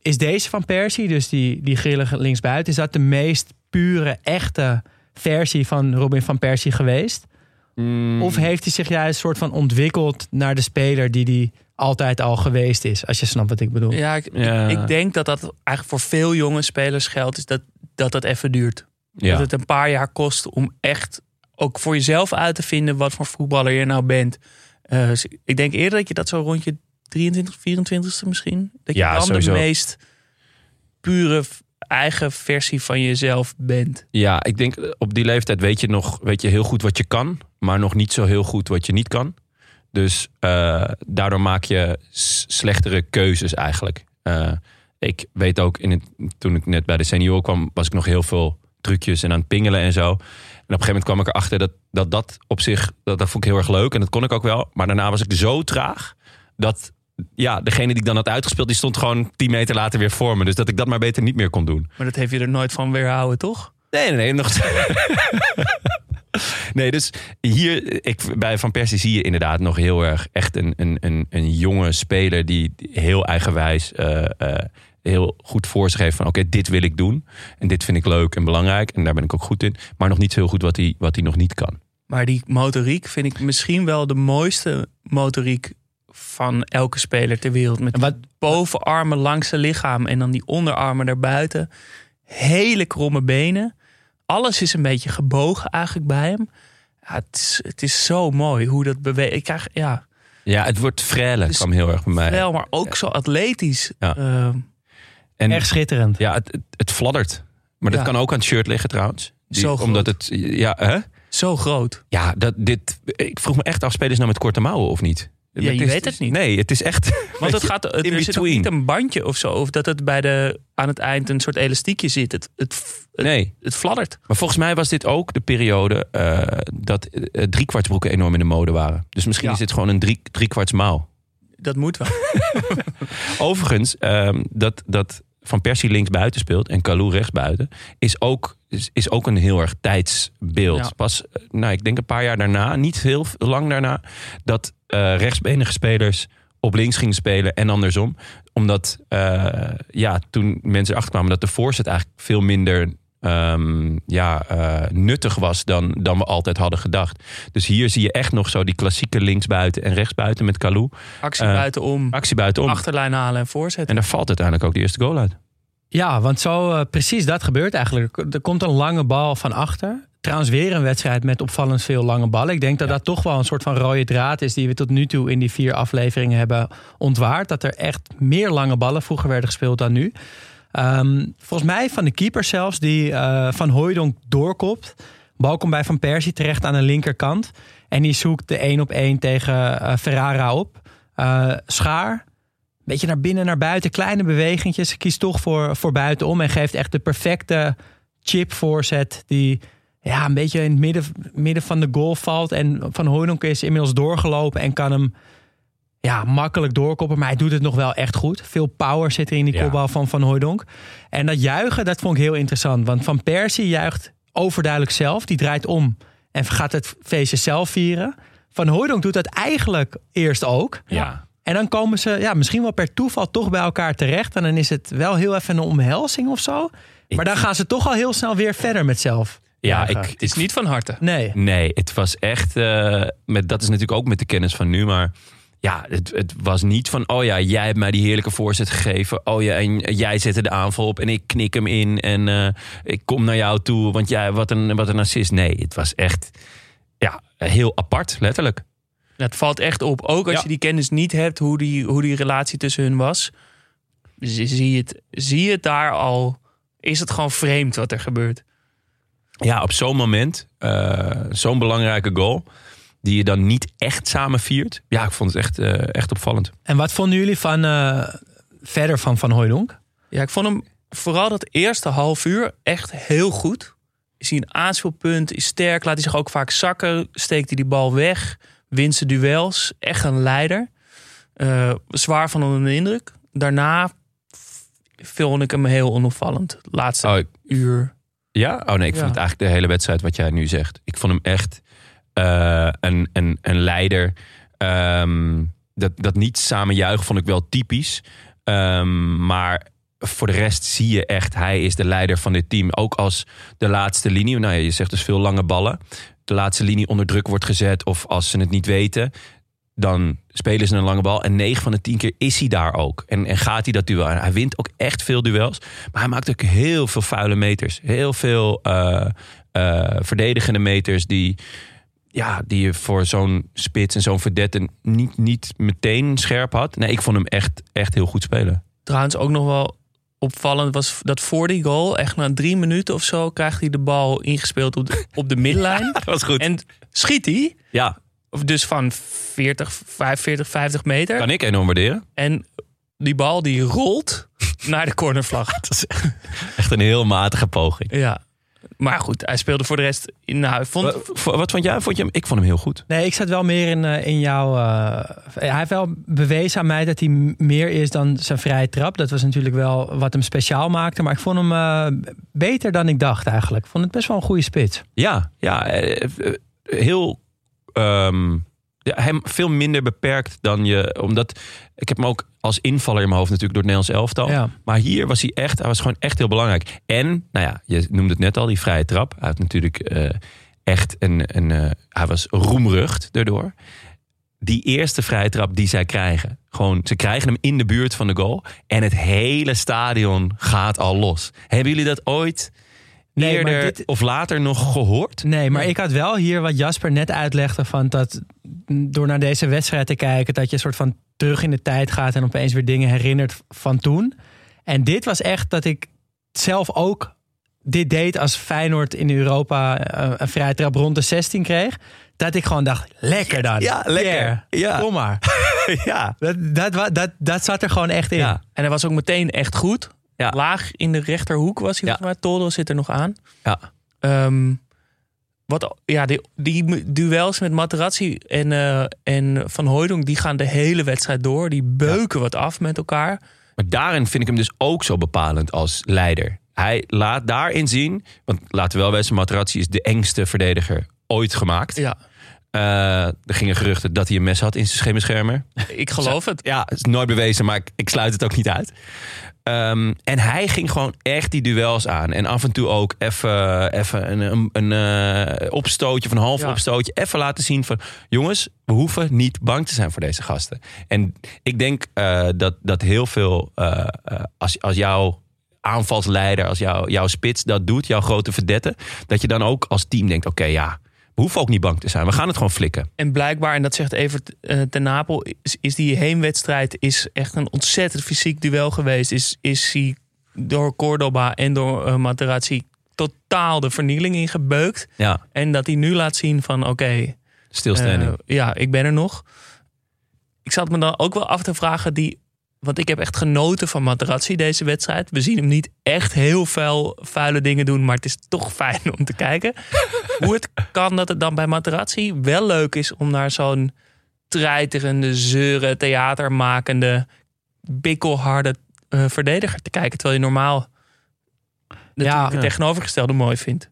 is deze van Persie, dus die, die grillige linksbuiten... is dat de meest pure, echte versie van Robin van Persie geweest? Mm. Of heeft hij zich juist soort van ontwikkeld naar de speler die hij altijd al geweest is? Als je snapt wat ik bedoel. Ja, ik, Ja. Ik, ik denk dat dat eigenlijk voor veel jonge spelers geldt, is dat dat, dat even duurt. Ja. Dat het een paar jaar kost om echt ook voor jezelf uit te vinden wat voor voetballer je nou bent. Eh, dus ik denk eerder dat je dat zo rond je 23, 24ste misschien. Dat je Ja, dan sowieso. de meest pure eigen versie van jezelf bent. Ja, ik denk eh, op die leeftijd weet je nog weet je heel goed wat je kan, maar nog niet zo heel goed wat je niet kan. Dus eh, daardoor maak je slechtere keuzes eigenlijk. Ik weet ook, in het, toen ik net bij de senior kwam, was ik nog heel veel trucjes en aan het pingelen en zo. En op een gegeven moment kwam ik erachter dat dat, dat op zich, dat, dat vond ik heel erg leuk en dat kon ik ook wel. Maar daarna was ik zo traag dat ja, degene die ik dan had uitgespeeld, die stond gewoon 10 meter later weer voor me. Dus dat ik dat maar beter niet meer kon doen. Maar dat heeft je er nooit van weerhouden, toch? Nee, nee, nee. Nog... nee, dus hier ik, bij Van Persie zie je inderdaad nog heel erg echt een, een, een, een jonge speler die heel eigenwijs eh, eh, heel goed voor zich heeft van oké, dit wil ik doen. En dit vind ik leuk en belangrijk. En daar ben ik ook goed in. Maar nog niet zo heel goed wat hij, wat hij nog niet kan. Maar die motoriek vind ik misschien wel de mooiste motoriek van elke speler ter wereld. Met wat, bovenarmen langs zijn lichaam en dan die onderarmen daarbuiten. Hele kromme benen. Alles is een beetje gebogen eigenlijk bij hem. Ja, het, is, het is zo mooi hoe dat beweegt. Ik krijg, ja, Ja, het wordt frêle Dus kwam heel erg bij mij. wel, maar ook zo atletisch. Ja. Eh, En erg schitterend. ja, het, het, het fladdert. Maar dat Ja. kan ook aan het shirt liggen trouwens. Die- Zo groot. omdat het, ja, hè? zo groot. Ja, dat, dit, ik vroeg me echt af, spelen ze nou met korte mouwen of niet? Ja, je is- weet het niet. Nee, het is echt... Want het gaat, er zit ook between. niet een bandje of zo. Of dat het bij de, aan het eind een soort elastiekje zit. Het, het, het, Nee, het fladdert. maar volgens mij was dit ook de periode eh, dat eh, driekwartsbroeken enorm in de mode waren. Dus misschien Ja. is dit gewoon een drie, driekwarts mouw. Dat moet wel. Overigens, ehm, dat, dat Van Persie links buiten speelt en Kalou rechts buiten, is ook is, is ook een heel erg tijdsbeeld. Ja. Pas, eh, nou, ik denk een paar jaar daarna, niet heel lang daarna, dat eh, rechtsbenige spelers op links gingen spelen en andersom. Omdat eh, ja, toen mensen erachter kwamen dat de voorzet eigenlijk veel minder ehm, ja, eh, nuttig was dan, dan we altijd hadden gedacht. Dus hier zie je echt nog zo die klassieke linksbuiten en rechtsbuiten met Kalou. Actie Eh, buitenom, Actie buitenom. achterlijn halen en voorzetten. En daar valt uiteindelijk ook de eerste goal uit. Ja, want zo eh, precies dat gebeurt eigenlijk. Er- Er komt een lange bal van achter. Trouwens weer een wedstrijd met opvallend veel lange ballen. Ik denk dat dat toch wel een soort van rode draad is... die we tot nu toe in die vier afleveringen hebben ontwaard. Dat er echt meer lange ballen vroeger werden gespeeld dan nu. Ehm, volgens mij van de keeper zelfs, die eh, Van Hooijdonk doorkopt. Bal komt bij Van Persie terecht aan de linkerkant. En die zoekt de 1 op 1 tegen eh, Ferrara op. Eh, Schaar, beetje naar binnen, naar buiten, kleine bewegingjes. Kiest toch voor, voor buitenom en geeft echt de perfecte chip voorzet die ja, een beetje in het midden, midden van de goal valt. En Van Hooydonk is inmiddels doorgelopen en kan hem ja, makkelijk doorkoppen. Maar hij doet het nog wel echt goed. Veel power zit er in die Ja. kopbal van Van Hooydonk. En dat juichen, dat vond ik heel interessant. Want Van Persie juicht overduidelijk zelf. Die draait om en gaat het feestje zelf vieren. Van Hooydonk doet dat eigenlijk eerst ook. Ja. En dan komen ze ja, misschien wel per toeval toch bij elkaar terecht. En dan is het wel heel even een omhelzing of zo. Maar dan gaan ze toch al heel snel weer verder met zelf. Ja, ik, Het is niet van harte. Nee. Nee, het was echt. eh, met, dat is natuurlijk ook met de kennis van nu. Maar ja, het, het was niet van. Oh ja, jij hebt mij die heerlijke voorzet gegeven. Oh ja, en jij zette de aanval op. En ik knik hem in. En eh, ik kom naar jou toe. Want jij, wat een, wat een assist. Nee, het was echt. Ja, heel apart, letterlijk. Het valt echt op. Ook als Ja. je die kennis niet hebt, hoe die, hoe die relatie tussen hun was. Zie zie je, het, zie je het daar al. Is het gewoon vreemd wat er gebeurt? Ja, op zo'n moment. eh, zo'n belangrijke goal. Die je dan niet echt samen viert. Ja, ik vond het echt, eh, echt opvallend. En wat vonden jullie van eh, verder van Van Hooydonk? Ja, ik vond hem vooral dat eerste half uur echt heel goed. Is hij een aanspeelpunt, is sterk, laat hij zich ook vaak zakken, steekt hij die bal weg, wint zijn duels. Echt een leider. Eh, zwaar van onder de indruk. Daarna vond ik hem heel onopvallend. Laatste Oh, ik- uur. Ja? Oh nee, ik Ja. vond het eigenlijk de hele wedstrijd wat jij nu zegt. Ik vond hem echt eh, een, een, leider. Ehm, dat, dat niet samen juichen vond ik wel typisch. Ehm, maar voor de rest zie je echt, hij is de leider van dit team. Ook als de laatste linie, nou ja, je zegt dus veel lange ballen. De laatste linie onder druk wordt gezet of als ze het niet weten... dan spelen ze een lange bal. En 9 van de 10 keer is hij daar ook. En, en gaat hij dat duel. Hij wint ook echt veel duels. Maar hij maakt ook heel veel vuile meters. Heel veel eh, eh, verdedigende meters die, ja, die je voor zo'n spits en zo'n verdette niet, niet meteen scherp had. Nee, ik vond hem echt, echt heel goed spelen. Trouwens ook nog wel opvallend was dat voor die goal, echt na drie minuten of zo, krijgt hij de bal ingespeeld op de, op de middenlijn. Dat was goed. En schiet hij, ja, of dus van 40, 45, 50 meter. kan ik enorm waarderen. En die bal die rolt naar de cornervlag. Dat is echt een heel matige poging. Ja. Maar goed, hij speelde voor de rest. Nou, vond, Wat, vond jij? Vond je hem? Ik vond hem heel goed. Nee, ik zat wel meer in, eh, in jouw... eh, hij heeft wel bewezen aan mij dat hij meer is dan zijn vrije trap. Dat was natuurlijk wel wat hem speciaal maakte. Maar ik vond hem eh, beter dan ik dacht eigenlijk. Ik vond het best wel een goede spits. Ja, ja heel. ehm, hem veel minder beperkt dan je. Omdat ik heb hem ook als invaller in mijn hoofd natuurlijk door het Nederlands elftal. Ja. Maar hier was hij echt. Hij was gewoon echt heel belangrijk. En, nou ja, je noemde het net al, die vrije trap. Hij had natuurlijk eh, echt een. een eh, hij was roemrucht daardoor. Die eerste vrije trap die zij krijgen. Gewoon, ze krijgen hem in de buurt van de goal. En het hele stadion gaat al los. Hebben jullie dat ooit Nee, maar eerder dit- of later nog gehoord? Nee, maar ik had wel hier wat Jasper net uitlegde van dat door naar deze wedstrijd te kijken, dat je een soort van terug in de tijd gaat en opeens weer dingen herinnert van toen. En dit was echt dat ik zelf ook dit deed als Feyenoord in Europa eh, een vrije trap rond de 16 kreeg. Dat ik gewoon dacht, lekker dan. Ja, lekker. Yeah, Ja. Kom maar. ja. Dat, dat, dat, dat zat er gewoon echt in. Ja. en hij was ook meteen echt goed. Ja. Laag in de rechterhoek was hij. Ja. volgens mij. Toldo zit er nog aan. Ja. Ehm, wat, ja, die, die duels met Materazzi en, eh, en Van Hooydonk... die gaan de hele wedstrijd door. Die beuken wat af met elkaar. Maar daarin vind ik hem dus ook zo bepalend als leider. hij laat daarin zien... Want laten we wel wezen, Materazzi is de engste verdediger ooit gemaakt. Ja, Eh, er gingen geruchten dat hij een mes had in zijn schemerschermer. ik geloof het. Ja, het is nooit bewezen, maar ik, ik sluit het ook niet uit. Ehm, en hij ging gewoon echt die duels aan. En af en toe ook even even een, een, een eh, opstootje of een half Ja. opstootje. Even laten zien van... jongens, we hoeven niet bang te zijn voor deze gasten. En ik denk eh, dat, dat heel veel... eh, als, als jouw aanvalsleider, als jouw jouw spits dat doet... jouw grote verdette... dat je dan ook als team denkt... oké, ja, hoeven ook niet bang te zijn. We gaan het gewoon flikken. En blijkbaar, en dat zegt Evert eh, ten Napel, is, is die heenwedstrijd is echt een ontzettend fysiek duel geweest. Is, is hij door Cordoba en door eh, Materazzi totaal de vernieling ingebeukt. Ja, En dat hij nu laat zien van oké, stilstanding. eh, ja, ik ben er nog. Ik zat me dan ook wel af te vragen, die, want ik heb echt genoten van Materazzi deze wedstrijd. We zien hem niet echt heel veel vuile dingen doen, maar het is toch fijn om te kijken. Hoe het kan dat het dan bij Materazzi wel leuk is om naar zo'n treiterende, zeuren, theatermakende, bikkelharde eh, verdediger te kijken. Terwijl je normaal het tegenovergestelde mooi vindt.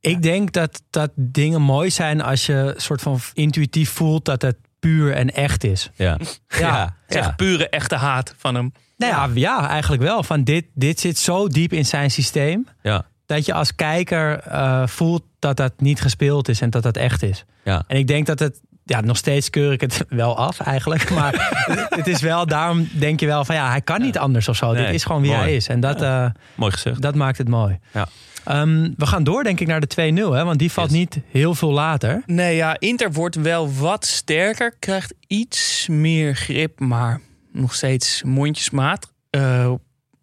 Ik denk dat, dat dingen mooi zijn als je soort van intuïtief voelt dat het puur en echt is. ja. Ja. Zeg pure echte haat van hem. Nou ja, ja eigenlijk wel. Van dit, dit zit zo diep in zijn systeem. ja. Dat je als kijker eh, voelt dat dat niet gespeeld is en dat dat echt is. Ja. En ik denk dat het, ja, nog steeds keur ik het wel af eigenlijk. Maar het is wel, daarom denk je wel van ja, hij kan niet anders of zo. Nee, Dit is gewoon wie mooi. hij is. En dat, eh, Mooi gezegd. dat maakt het mooi. Ja. Ehm, we gaan door denk ik naar de 2-0, hè, want die valt Yes. niet heel veel later. Nee, ja, Inter wordt wel wat sterker. Krijgt iets meer grip, maar nog steeds mondjesmaat. Eh,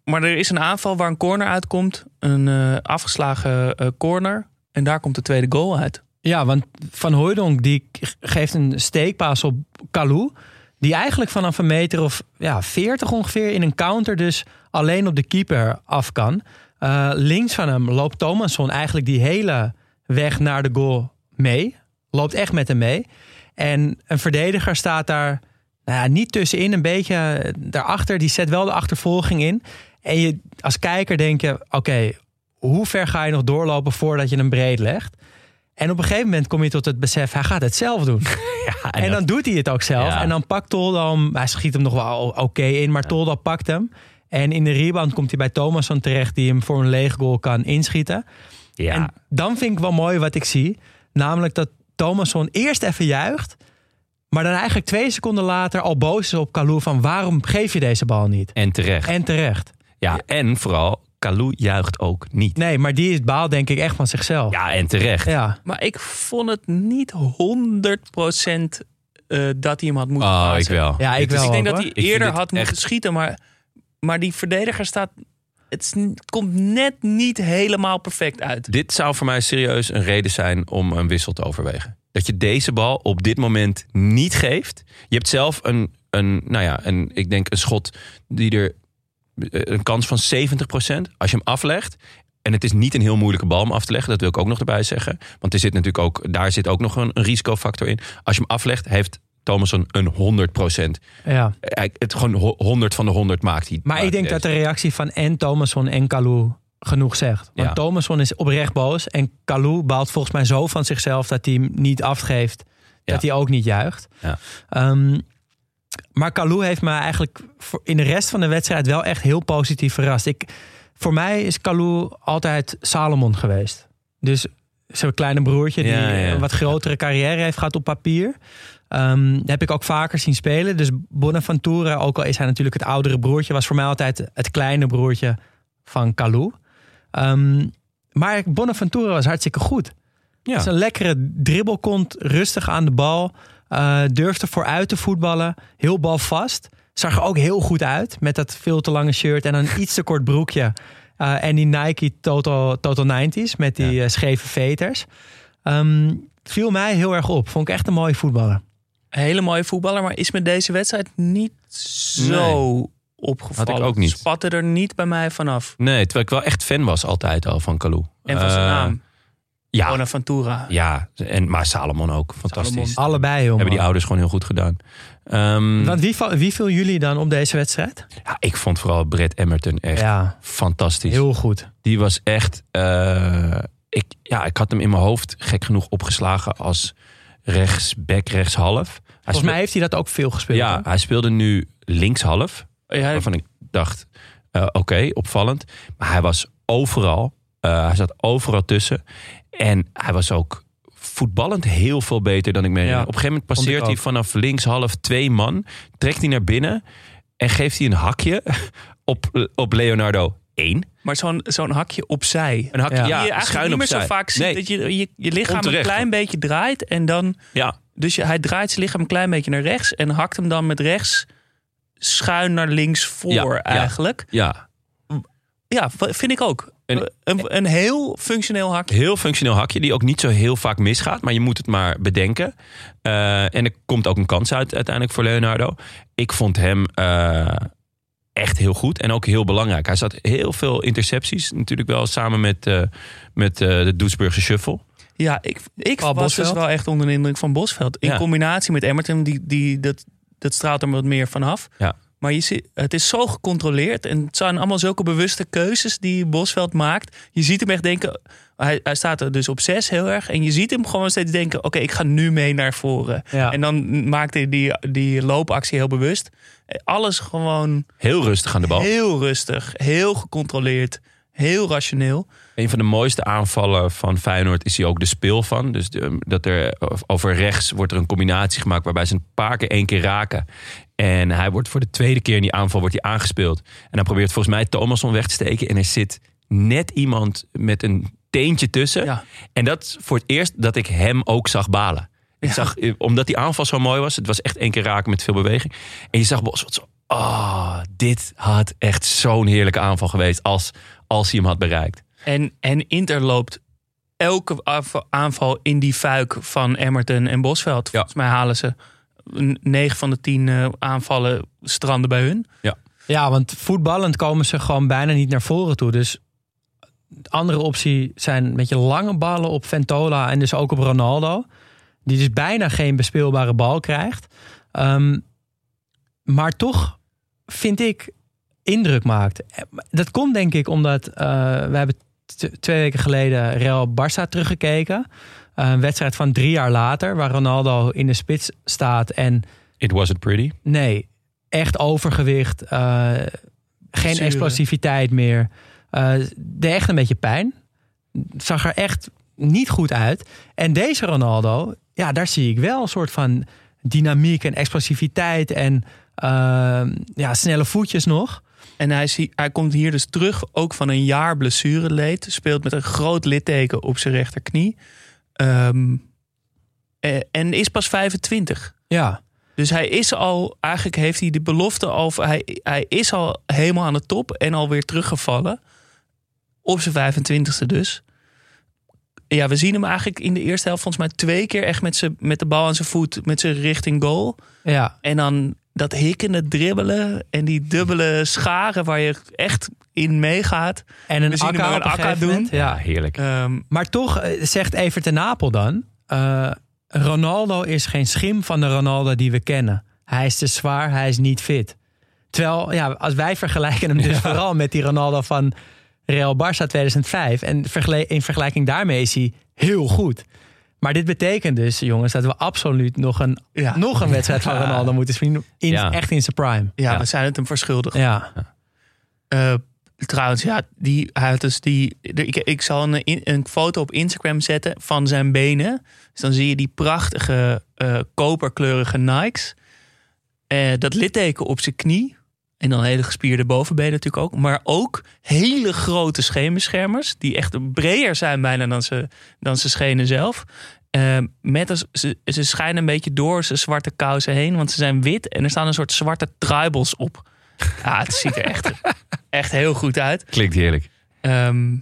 maar er is een aanval waar een corner uitkomt. Een eh, afgeslagen eh, corner. En daar komt de tweede goal uit. Ja, want Van Hooijdonk die geeft een steekpaas op Kalou. Die eigenlijk vanaf een meter of ja, 40 ongeveer in een counter dus alleen op de keeper af kan. Eh, links van hem loopt Thomasson eigenlijk die hele weg naar de goal mee. Loopt echt met hem mee. En een verdediger staat daar nou ja, niet tussenin, een beetje daarachter. Die zet wel de achtervolging in. En je, als kijker denk je, oké, hoe ver ga je nog doorlopen voordat je hem breed legt? En op een gegeven moment kom je tot het besef, hij gaat het zelf doen. en, dan doet hij het ook zelf. Ja. En dan pakt Toldo hem, hij schiet hem nog wel oké in, maar Toldo pakt hem. En in de rebound komt hij bij Thomasson terecht, die hem voor een leeg goal kan inschieten. Ja. En dan vind ik wel mooi wat ik zie. Namelijk dat Thomasson eerst even juicht. Maar dan eigenlijk twee seconden later al boos is op Kalou van waarom geef je deze bal niet? En terecht. En terecht. ja, en vooral, Kalou juicht ook niet. Nee, maar die is baal denk ik echt van zichzelf. Ja, en terecht. Ja. Maar ik vond het niet 100% eh dat hij hem had moeten Oh, ik wel. Ja, ik wel. Ik denk ook, dat hij eerder had moeten echt- schieten. Maar, maar die verdediger staat... Het komt net niet helemaal perfect uit. Dit zou voor mij serieus een reden zijn om een wissel te overwegen. Dat je deze bal op dit moment niet geeft. Je hebt zelf een, een nou ja, een, ik denk een schot die er eh, een kans van 70%. Als je hem aflegt. En het is niet een heel moeilijke bal om af te leggen. Dat wil ik ook nog erbij zeggen. Want er zit natuurlijk ook, daar zit ook nog een, een risicofactor in. Als je hem aflegt, heeft Thomasson een 100%. Ja. Hij- Het gewoon ho- 100 van de 100 maakt hij. Maar ik denk dat de reactie van en Thomasson en Kalou genoeg zegt. Want Ja. Thomasson is oprecht boos. En Kalou baalt volgens mij zo van zichzelf dat hij hem niet afgeeft. Dat hij ook niet juicht. Ja. Ehm, maar Kalou heeft me eigenlijk in de rest van de wedstrijd wel echt heel positief verrast. Ik, voor mij is Kalou altijd Salomon geweest. Dus zijn kleine broertje die Ja, ja. een wat grotere carrière heeft gehad op papier. Ehm, heb ik ook vaker zien spelen. Dus Bonaventura, ook al is hij natuurlijk het oudere broertje, was voor mij altijd het kleine broertje van Kalou. Ehm, maar Bonaventura was hartstikke goed. Ja. Het is een lekkere dribbelkont, rustig aan de bal. eh, durfde vooruit te voetballen. Heel balvast. Zag er ook heel goed uit met dat veel te lange shirt en een iets te kort broekje. Eh, en die Nike Total, Total 90s met die eh, scheve veters. Ehm, viel mij heel erg op. Vond ik echt een mooie voetballer. Een hele mooie voetballer, maar is met deze wedstrijd niet zo opgevallen. Had ik ook niet. Spatte er niet bij mij vanaf. Nee, terwijl ik wel echt fan was altijd al van Kalou. En van zijn Eh, naam. Ja, Bonaventura. ja en, maar Salomon ook. Fantastisch. Salomon. Allebei heel Hebben die ouders gewoon heel goed gedaan. Ehm, Want wie, viel jullie dan op deze wedstrijd? ja, ik vond vooral Brett Emerton echt Ja, fantastisch. heel goed. Die was echt. eh, ik, ja, ik had hem in mijn hoofd gek genoeg opgeslagen als rechtsback, rechtshalf. Hij Volgens mij heeft hij dat ook veel gespeeld. Ja, hè? hij speelde nu linkshalf. Ja, Waarvan ik dacht, eh, oké, opvallend. Maar hij was overal. eh, hij zat overal tussen. En hij was ook voetballend heel veel beter dan ik me herinner. Ja, Op een gegeven moment passeert hij vanaf linkshalf twee man. Trekt hij naar binnen. En geeft hij een hakje op, op Leonardo 1. maar zo'n zo'n hakje opzij. Een hakje, Ja. die je eigenlijk schuin niet meer zo vaak ziet. Nee, Dat je, je je lichaam Onterecht, een klein beetje draait. En dan, ja, dus je, hij draait zijn lichaam een klein beetje naar rechts. En hakt hem dan met rechts schuin naar links voor Ja, eigenlijk. ja. Ja, vind ik ook. En- een, een heel functioneel hakje. Heel functioneel hakje, die ook niet zo heel vaak misgaat. Maar je moet het maar bedenken. Eh, en er komt ook een kans uit uiteindelijk voor Leonardo. Ik vond hem eh, echt heel goed en ook heel belangrijk. Hij zat heel veel intercepties. Natuurlijk wel samen met, eh, met eh, de Doetsburgse Shuffle. Ja, ik, ik Paul was dus wel echt onder de indruk van Bosveld. In Ja. combinatie met Emmerton, die, die, dat, dat straalt er wat meer vanaf. Ja. Maar je ziet, het is zo gecontroleerd. En het zijn allemaal zulke bewuste keuzes die Bosveld maakt. Je ziet hem echt denken... Hij, hij staat er dus op zes heel erg. En je ziet hem gewoon steeds denken... Oké, ik ga nu mee naar voren. Ja. En dan maakt hij die, die loopactie heel bewust. Alles gewoon Heel rustig aan de bal. heel rustig. Heel gecontroleerd. Heel rationeel. Een van de mooiste aanvallen van Feyenoord is hij ook de speel van. Dus de- dat er over rechts wordt er een combinatie gemaakt waarbij ze een paar keer één keer raken. En hij wordt voor de tweede keer in die aanval wordt hij aangespeeld. En dan probeert volgens mij Thomasson weg te steken. En er zit net iemand met een teentje tussen. Ja. En dat is voor het eerst dat ik hem ook zag balen. Ik Ja. zag, eh, omdat die aanval zo mooi was. Het was echt één keer raken met veel beweging. En je zag Bos wat zo. Ah, dit had echt zo'n heerlijke aanval geweest als, als hij hem had bereikt. En, en Inter loopt elke aanval in die fuik van Emmerton en Bosveld. Ja. Volgens mij halen ze 9 van de 10 aanvallen stranden bij hun. Ja, want voetballend komen ze gewoon bijna niet naar voren toe. Dus de andere optie zijn een beetje lange ballen op Ventola en dus ook op Ronaldo. Die dus bijna geen bespeelbare bal krijgt. Ehm, maar toch vind ik indruk maakt. Dat komt denk ik omdat eh, we hebben twee weken geleden Real Barça teruggekeken. Eh, Een wedstrijd van drie jaar later, waar Ronaldo in de spits staat en It wasn't pretty. Nee, echt overgewicht. eh, geen explosiviteit meer. eh deed echt een beetje pijn. Zag er echt niet goed uit. En deze Ronaldo, ja, daar zie ik wel een soort van dynamiek en explosiviteit en eh, ja, snelle voetjes nog. En hij, zie, hij komt hier dus terug ook van een jaar blessureleed. Speelt met een groot litteken op zijn rechterknie. Ehm, eh, en is pas 25. Ja, Dus hij is al, eigenlijk heeft hij de belofte al, hij, hij is al helemaal aan de top en alweer teruggevallen. Op zijn 25ste dus. Ja, we zien hem eigenlijk in de eerste helft volgens mij twee keer echt met, zijn, met de bal aan zijn voet, met zijn richting goal. ja. En dan dat hikkende dribbelen en die dubbele scharen waar je echt in meegaat. En een akka een akka doen. moment. Ja. heerlijk. Ehm, Maar toch eh, zegt Evert ten Napel dan... eh, Ronaldo is geen schim van de Ronaldo die we kennen. Hij is te zwaar, hij is niet fit. Terwijl, ja, als wij vergelijken hem dus vooral met die Ronaldo van Real Barça 2005... en vergele- in vergelijking daarmee is hij heel goed. Maar dit betekent dus, jongens, dat we absoluut nog een, Ja. nog een wedstrijd van Ronaldo moeten zien. In, Ja. Echt in zijn prime. ja, Ja. we zijn het hem verschuldigd. Ja, Eh, trouwens, ja, die, hij had dus die, ik, ik zal een, een foto op Instagram zetten van zijn benen. Dus dan zie je die prachtige eh, koperkleurige Nikes. Eh, dat litteken op zijn knie. En dan hele gespierde bovenbenen natuurlijk ook. Maar ook hele grote scheenbeschermers. Die echt breder zijn bijna dan ze, dan ze schenen zelf. Eh, met als, ze, ze schijnen een beetje door zijn zwarte kousen heen. Want ze zijn wit en er staan een soort zwarte truibels op. Ja, het ziet er echt, echt heel goed uit. Klinkt heerlijk. Ehm,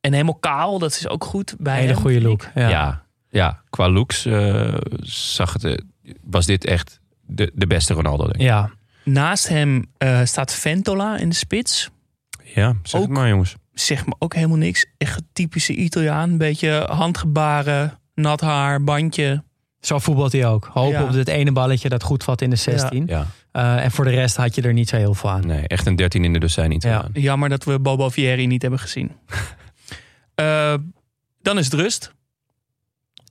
en helemaal kaal, dat is ook goed bij hele hem, goede look. Ja. Ja. ja, qua looks eh, zag het, eh, was dit echt de, de beste Ronaldo. Denk ik. ja. Naast hem eh, staat Ventola in de spits. Ja, zeg Ook- het maar jongens. Zegt me ook helemaal niks. Echt een typische Italiaan. Een beetje handgebaren, nat haar, bandje. Zo voetbalt hij ook. Hopen Ja. op het ene balletje dat goed valt in de 16. Ja, Eh, en voor de rest had je er niet zo heel veel aan. nee, echt een 13 in de dozijn niet Ja. aan. Jammer dat we Bobo Vieri niet hebben gezien. Eh, dan is het rust.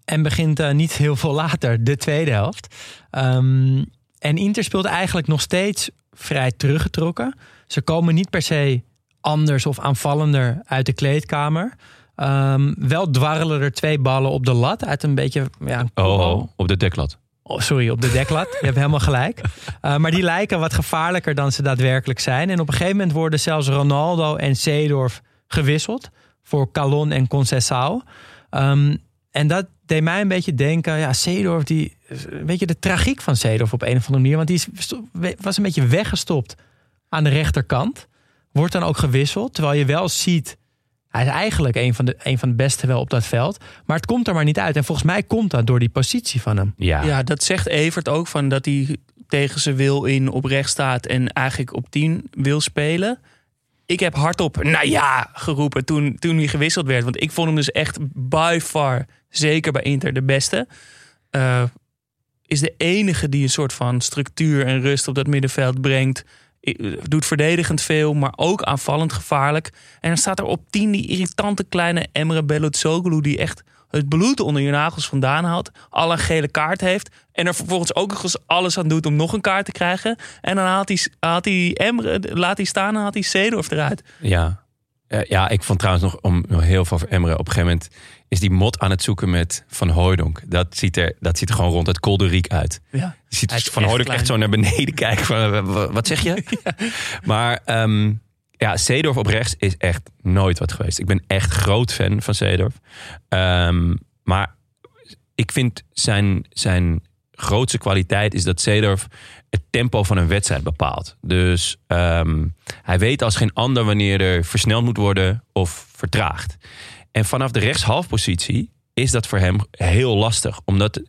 En begint niet heel veel later, de tweede helft. Ehm, en Inter speelt eigenlijk nog steeds vrij teruggetrokken. Ze komen niet per se anders of aanvallender uit de kleedkamer. Ehm, wel dwarrelen er twee ballen op de lat uit een beetje... Ja, Oh, oh, op de deklat. Oh, sorry, op de deklat. Je hebt helemaal gelijk. Uh, maar die lijken wat gevaarlijker dan ze daadwerkelijk zijn. En op een gegeven moment worden zelfs Ronaldo en Seedorf gewisseld. Voor Calon en Conceição. Um, en dat deed mij een beetje denken... Ja, Seedorf, die, weet je, de tragiek van Seedorf op een of andere manier. Want die is, was een beetje weggestopt aan de rechterkant. Wordt dan ook gewisseld. Terwijl je wel ziet... Hij is eigenlijk een van, de, een van de beste wel op dat veld. Maar het komt er maar niet uit. En volgens mij komt dat door die positie van hem. Ja. Ja, dat zegt Evert ook van dat hij tegen zijn wil in op rechts staat en eigenlijk op 10 wil spelen. Ik heb hardop, nou ja, geroepen toen, toen hij gewisseld werd. Want ik vond hem dus echt by far, zeker bij Inter, de beste. Uh, is de enige die een soort van structuur en rust op dat middenveld brengt. Doet verdedigend veel, maar ook aanvallend gevaarlijk. En dan staat er op 10 die irritante kleine Emre Belözoğlu die echt het bloed onder je nagels vandaan haalt, al een gele kaart heeft en er vervolgens ook nog eens alles aan doet om nog een kaart te krijgen. En dan haalt hij, haalt hij Emre, laat hij staan en haalt hij Seedorf eruit. Ja. Uh, ja, ik vond trouwens nog om heel veel over Emre. Op een gegeven moment is die mot aan het zoeken met Van Hooijdonk. Dat ziet er, dat ziet er gewoon rond het Kolderiek uit. Ja. Je ziet Van Hooijdonk echt zo naar beneden kijken. Van, wat zeg je? ja. Maar um, ja, Seedorf op rechts is echt nooit wat geweest. Ik ben echt groot fan van Seedorf. Um, maar ik vind zijn, zijn grootste kwaliteit is dat Seedorf het tempo van een wedstrijd bepaalt. Dus um, hij weet als geen ander wanneer er versneld moet worden of vertraagd. En vanaf de rechtshalfpositie is dat voor hem heel lastig. Omdat uh,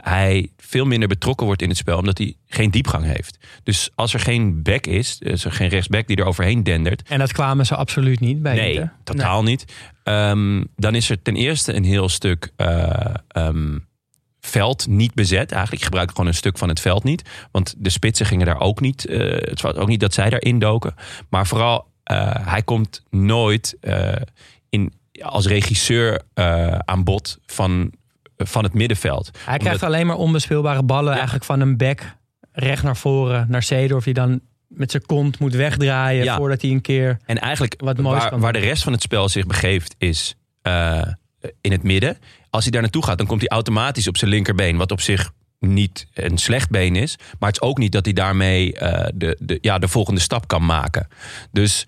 hij veel minder betrokken wordt in het spel. Omdat hij geen diepgang heeft. Dus als er geen back is, is er geen rechtsback die er overheen dendert. En dat kwamen ze absoluut niet bij Nee, Inter. totaal nee. niet. Um, dan is er ten eerste een heel stuk uh, um, veld niet bezet. Eigenlijk gebruik ik gewoon een stuk van het veld niet. Want de spitsen gingen daar ook niet. Uh, het was ook niet dat zij daarin doken. Maar vooral, hij komt nooit als regisseur uh, aan bod van, van het middenveld. Hij krijgt alleen maar onbespeelbare ballen ja. eigenlijk van een back recht naar voren, naar Seedorf, die dan met zijn kont moet wegdraaien ja. voordat hij een keer en eigenlijk wat moois waar, kan waar de rest van het spel zich begeeft is uh, in het midden. Als hij daar naartoe gaat, dan komt hij automatisch op zijn linkerbeen, wat op zich niet een slecht been is, maar het is ook niet dat hij daarmee uh, de, de, ja, de volgende stap kan maken. Dus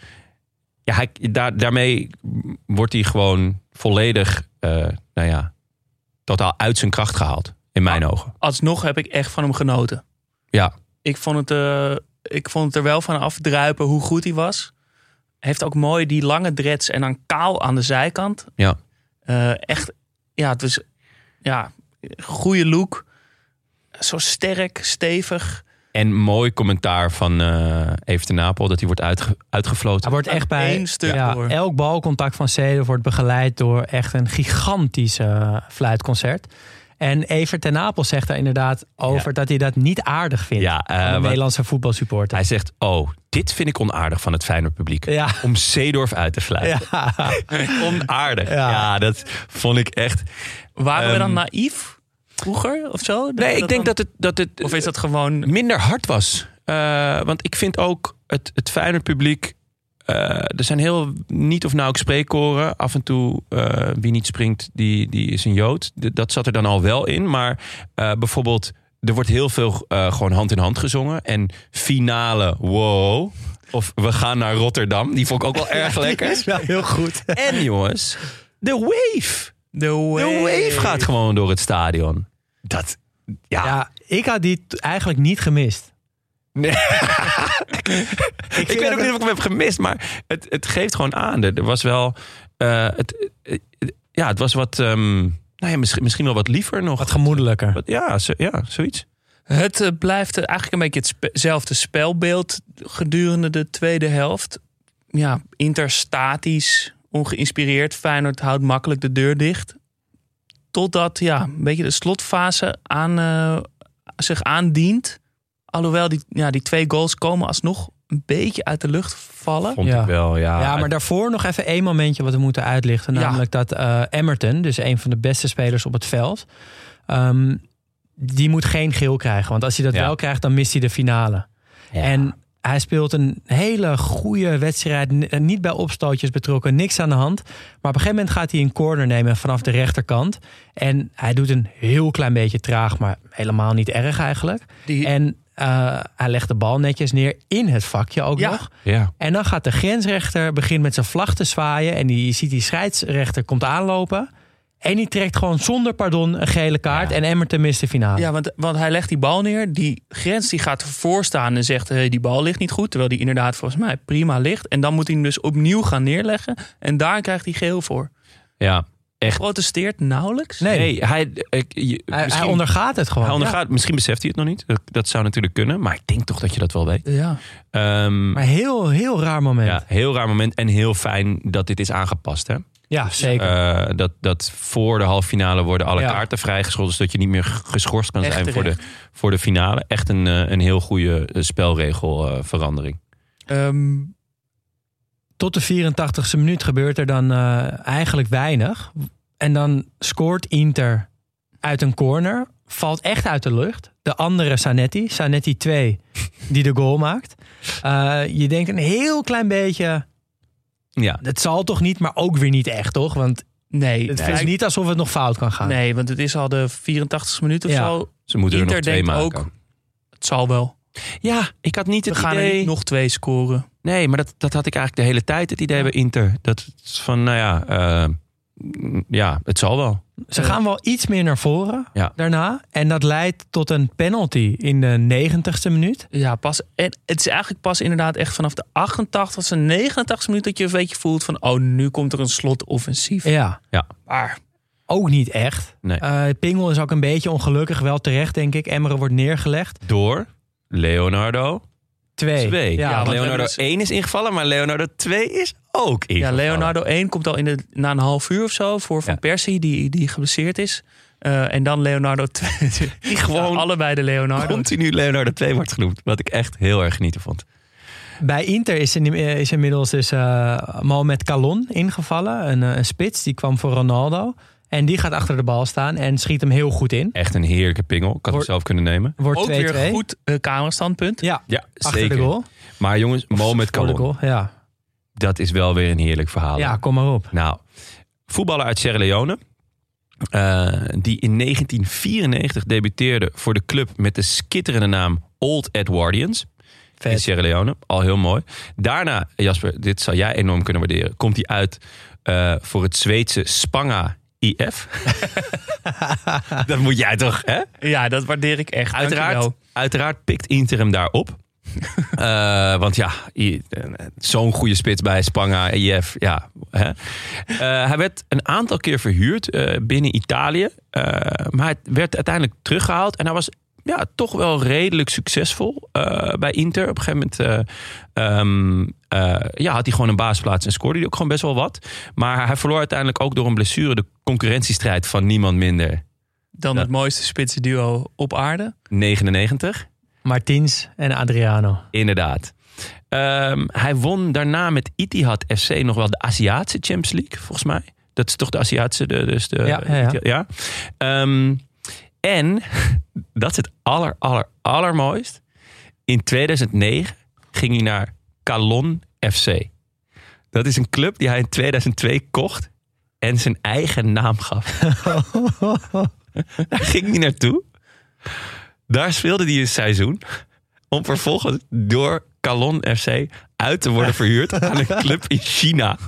ja, hij, daar, daarmee wordt hij gewoon volledig, uh, nou ja, totaal uit zijn kracht gehaald. In mijn ogen. Alsnog heb ik echt van hem genoten. Ja. Ik vond het, uh, ik vond het er wel van afdruipen hoe goed hij was. Heeft ook mooi die lange dreads en dan kaal aan de zijkant. Ja. Uh, echt, ja, het was, ja, goede look. Zo sterk, stevig. En mooi commentaar van uh, Even Napel dat hij wordt uitge uitgefloten. Hij wordt echt bij Eén stuk ja, door. elk balcontact van Ceder wordt begeleid door echt een gigantisch uh, fluitconcert. En Evert ten Napel zegt daar inderdaad over Ja. dat hij dat niet aardig vindt. Ja, eh, de wat- Nederlandse voetbalsupporter. Hij zegt, oh, dit vind ik onaardig van het Feyenoord publiek. Ja. Om Zeedorf uit te fluiten. Ja. Onaardig. Ja. Ja. dat vond ik echt... Waren we dan Ehm, naïef vroeger of zo? Nee, ik denk dan- dat het, dat het Of is dat gewoon... minder hard was. Eh, want ik vind ook het, het Feyenoord publiek... eh, er zijn heel niet of nauw spreekkoren. Af en toe, eh, wie niet springt, die, die is een Jood. Dat zat er dan al wel in. Maar bijvoorbeeld, er wordt heel veel gewoon hand in hand gezongen. En finale, wow. Of we gaan naar Rotterdam. Die vond ik ook wel erg lekker. is wel heel goed. En jongens, de wave. De wave gaat gewoon door het stadion. Dat, ja. Ja, ik had die eigenlijk niet gemist. Nee. Ik, ik weet ook niet of ik hem heb gemist, maar het, het geeft gewoon aan. Er, er was wel. eh, het, eh, ja, het was wat. ehm, nou ja, misschien, misschien wel wat liever nog. Wat gemoedelijker. Wat- ja, zo, ja, zoiets. Het eh, blijft eh, eigenlijk een beetje hetzelfde spelbeeld gedurende de tweede helft. ja, interstatisch, ongeïnspireerd. Feyenoord houdt makkelijk de deur dicht. Totdat ja, een beetje de slotfase aan, eh, zich aandient. Alhoewel die, ja, die twee goals komen alsnog een beetje uit de lucht vallen. Vond Ja. ik wel, ja. Ja, maar daarvoor nog even één momentje wat we moeten uitlichten. Ja. Namelijk dat eh Emerton, dus een van de beste spelers op het veld... ehm, die moet geen geel krijgen. Want als hij dat Ja. wel krijgt, dan mist hij de finale. Ja. En hij speelt een hele goede wedstrijd. Eh, Niet bij opstootjes betrokken, niks aan de hand. Maar op een gegeven moment gaat hij een corner nemen vanaf de rechterkant. En hij doet een heel klein beetje traag, maar helemaal niet erg eigenlijk. Die, En eh, hij legt de bal netjes neer in het vakje ook Ja. nog. ja. En dan gaat de grensrechter begint met zijn vlag te zwaaien. En die je ziet die scheidsrechter komt aanlopen. En die trekt gewoon zonder pardon een gele kaart. Ja. En Emmerton mist de finale. ja, want, want hij legt die bal neer. Die grens die gaat ervoor staan en zegt... Hey, die bal ligt niet goed. Terwijl die inderdaad volgens mij prima ligt. En dan moet hij hem dus opnieuw gaan neerleggen. En daar krijgt hij geel voor. ja. Echt. Protesteert nauwelijks. Nee, Nee, hij, ik, je- hij, ondergaat het gewoon. hij ondergaat, misschien beseft hij het nog niet. Dat, dat zou natuurlijk kunnen. Maar ik denk toch dat je dat wel weet. Ja. Ehm, Maar heel, heel raar moment. ja, heel raar moment. En heel fijn dat dit is aangepast. Hè? Ja, zeker. Eh, dat, dat voor de halve finale worden alle Ja. kaarten vrijgescholden. Zodat je niet meer geschorst kan zijn voor de, voor de finale. Echt een, eh, een heel goede eh, spelregelverandering. Ehm, Tot de 84e minuut gebeurt er dan eigenlijk weinig. En dan scoort Inter uit een corner. Valt echt uit de lucht. De andere Sanetti, Sanetti 2, die de goal maakt. Je denkt een heel klein beetje... ja, Het zal toch niet, maar ook weer niet echt, toch? Want nee. het nee. is niet alsof het nog fout kan gaan. Nee, want het is al de 84 minuut of Ja. zo. ze moeten er Inter nog twee denkt maken. ook- Het zal wel. Ja, ik had niet We het gaan er idee... niet nog twee scoren. Nee, maar dat, dat had ik eigenlijk de hele tijd, het idee bij Inter. Dat is van, nou ja, eh, ja, het zal wel. Ze gaan wel iets meer naar voren Ja. daarna. En dat leidt tot een penalty in de 90ste minuut. Ja, pas. En het is eigenlijk pas inderdaad echt vanaf de 88ste, 89ste minuut dat je een beetje voelt van, oh, nu komt er een slotoffensief. Ja, Maar ook niet echt. Nee. Eh, Pingel is ook een beetje ongelukkig, wel terecht denk ik. Emmeren wordt neergelegd. Door Leonardo Twee. 2. Ja, Leonardo hebben dus- 1 is ingevallen, maar Leonardo 2 is ook ja, ingevallen. Leonardo 1 komt al in de, na een half uur of zo voor Van Ja. Persie, die, die geblesseerd is. Eh, en dan Leonardo 2. Die gewoon Ja, allebei de Leonardo. continu Leonardo 2 wordt genoemd. Wat ik echt heel erg genieten vond. Bij Inter is, in- is inmiddels dus eh Mohamed Calon ingevallen. Een, eh, een spits, die kwam voor Ronaldo. En die gaat achter de bal staan en schiet hem heel goed in. Echt een heerlijke pingel. Ik had hem zelf kunnen nemen. Wordt Ook 2-2. weer goed uh, kamerstandpunt. Ja, Ja, achter zeker. de goal. Maar jongens, de Kalon. goal. Ja. Dat is wel weer een heerlijk verhaal. ja, kom maar op. Nou, voetballer uit Sierra Leone. eh, die in 1994 debuteerde voor de club met de skitterende naam Old Edwardians. In. Sierra Leone. Al heel mooi. Daarna, Jasper, dit zou jij enorm kunnen waarderen. Komt hij uit eh, voor het Zweedse Spanga IF. dat moet jij toch, hè? Ja, dat waardeer ik echt. Uiteraard, Dankjewel. uiteraard pikt Inter hem daar op. Eh, want ja, i- zo'n goede spits bij Spanga IF. Ja, hè. Eh, hij werd een aantal keer verhuurd eh, binnen Italië. Eh, maar hij werd uiteindelijk teruggehaald. En hij was ja, toch wel redelijk succesvol eh, bij Inter. Op een gegeven moment eh, ehm, eh, ja, had hij gewoon een baasplaats en scoorde hij ook gewoon best wel wat. Maar hij verloor uiteindelijk ook door een blessure de concurrentiestrijd van niemand minder. Dan Ja. het mooiste spitsenduo op aarde. 99. Martins en Adriano. Inderdaad. Ehm, hij won daarna met Itihad FC nog wel de Aziatische Champions League, volgens mij. Dat is toch de Aziatische, de, dus de, Ja, ja, ja. Ehm, en, dat is het aller, aller, allermooist. In 2009 ging hij naar Calon FC. Dat is een club die hij in 2002 kocht en zijn eigen naam gaf. Daar ging hij naartoe. Daar speelde hij een seizoen. Om vervolgens door Calon FC uit te worden verhuurd aan een club in China.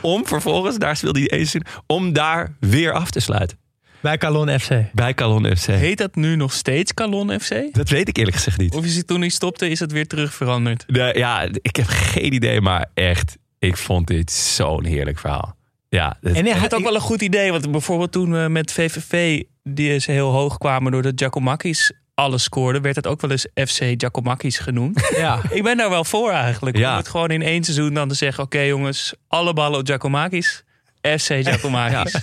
Om vervolgens, daar speelde hij eens in, om daar weer af te sluiten. Bij Calon FC. Bij Calon FC. Heet dat nu nog steeds Calon FC? Dat weet ik eerlijk gezegd niet. Of is het toen hij stopte, is het weer terug veranderd? Ja, ik heb geen idee, maar echt, ik vond dit zo'n heerlijk verhaal. Ja, En hij had ook wel een goed idee. Want bijvoorbeeld toen we met VVV die ze heel hoog kwamen door de Giacomakis alles scoorde, werd het ook wel eens FC Giacomakis genoemd. Ja. Ik ben daar wel voor eigenlijk. Ja. Om het gewoon in één seizoen dan te zeggen... oké jongens, alle ballen op Giacomakis. FC Giacomakis.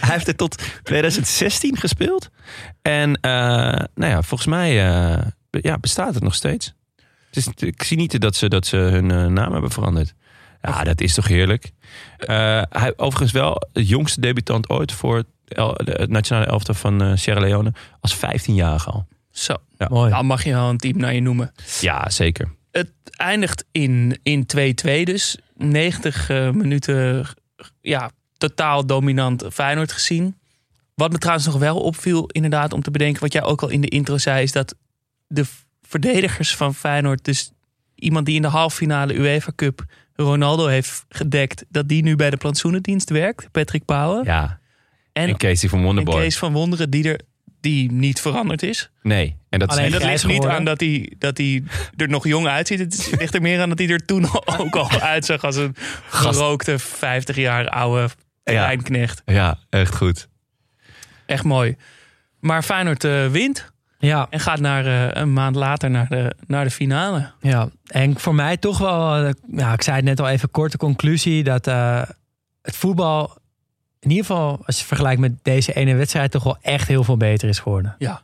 Hij heeft het tot 2016 gespeeld. En eh, nou ja, volgens mij eh, ja, bestaat het nog steeds. Het is, ik zie niet dat ze, dat ze hun eh, naam hebben veranderd. Ja, dat is toch heerlijk. Eh, hij overigens wel het jongste debutant ooit voor het, el- het nationale elftal van eh, Sierra Leone. Als 15-jarige al. Zo, Ja. Mooi. dan mag je wel een team naar je noemen. Ja, zeker. Het eindigt in in 2-2 dus. 90 eh, minuten ja, totaal dominant Feyenoord gezien. Wat me trouwens nog wel opviel, inderdaad, om te bedenken... wat jij ook al in de intro zei, is dat de verdedigers van Feyenoord... dus iemand die in de halve finale UEFA Cup Ronaldo heeft gedekt... dat die nu bij de plantsoenendienst werkt, Patrick Pauwen. Ja. en, En Casey van en Wonderboy. Kees van Wonderen, die, er, die niet veranderd is. Nee. En dat Alleen En dat ligt niet aan dat hij, dat hij er nog jong uitziet. Het ligt er meer aan dat hij er toen ook al uitzag als een gerookte 50 jaar oude terreinknecht. Ja, echt goed. Echt mooi. Maar Feyenoord eh, wint Ja, en gaat naar, eh, een maand later naar de, naar de finale. ja. En voor mij toch wel, eh, ja, ik zei het net al even, korte conclusie dat eh, het voetbal, in ieder geval als je vergelijkt met deze ene wedstrijd, toch wel echt heel veel beter is geworden. Ja.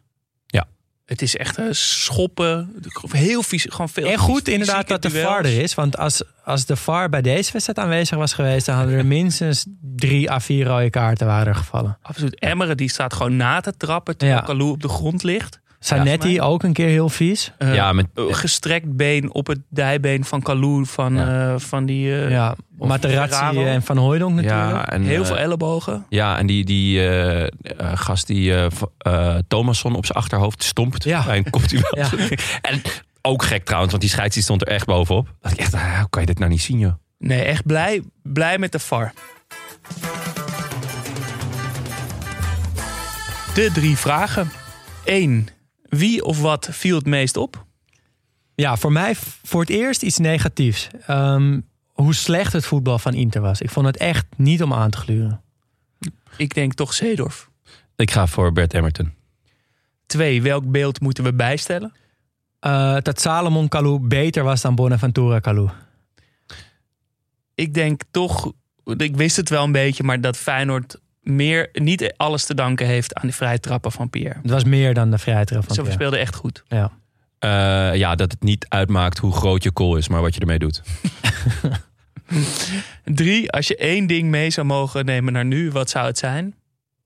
Het is echt eh, schoppen. Heel vies, gewoon veel En goed fysieke inderdaad dat de. VAR er is. Want als, als de VAR bij deze wedstrijd aanwezig was geweest... dan hadden er minstens drie à vier rode kaarten waren er gevallen. Absoluut. Emmeren die staat gewoon na te trappen terwijl Ja. Kalou op de grond ligt. Sanetti ook een keer heel vies. Eh, ja, met, gestrekt been op het dijbeen van Kalou van, Ja. eh, van die eh, ja, Materazzi en Van Hooijdonk natuurlijk. ja, en, heel veel ellebogen. Ja, en die, die gast die Thomasson op zijn achterhoofd stompt Ja. bij een kopduel. Ja. En ook gek trouwens, want die scheids die stond er echt bovenop. Dat ik echt, ah, hoe kan je dit nou niet zien, joh? Nee, echt blij, blij met de VAR. De drie vragen. 1. Wie of wat viel het meest op? Ja, voor mij voor het eerst iets negatiefs. Ehm, hoe slecht het voetbal van Inter was. Ik vond het echt niet om aan te gluren. Ik denk toch Zeedorf. Ik ga voor Bert Emmerton. 2. Welk beeld moeten we bijstellen? Eh, dat Salomon Kalou beter was dan Bonaventura Kalou. Ik denk toch, ik wist het wel een beetje, maar dat Feyenoord meer, niet alles te danken heeft aan de vrije trappen van Pierre. Het was meer dan de vrijtrap van Ze Pierre. speelde echt goed. Ja. Eh, ja, dat het niet uitmaakt hoe groot je goal is, maar wat je ermee doet. Drie, als je één ding mee zou mogen nemen naar nu, wat zou het zijn?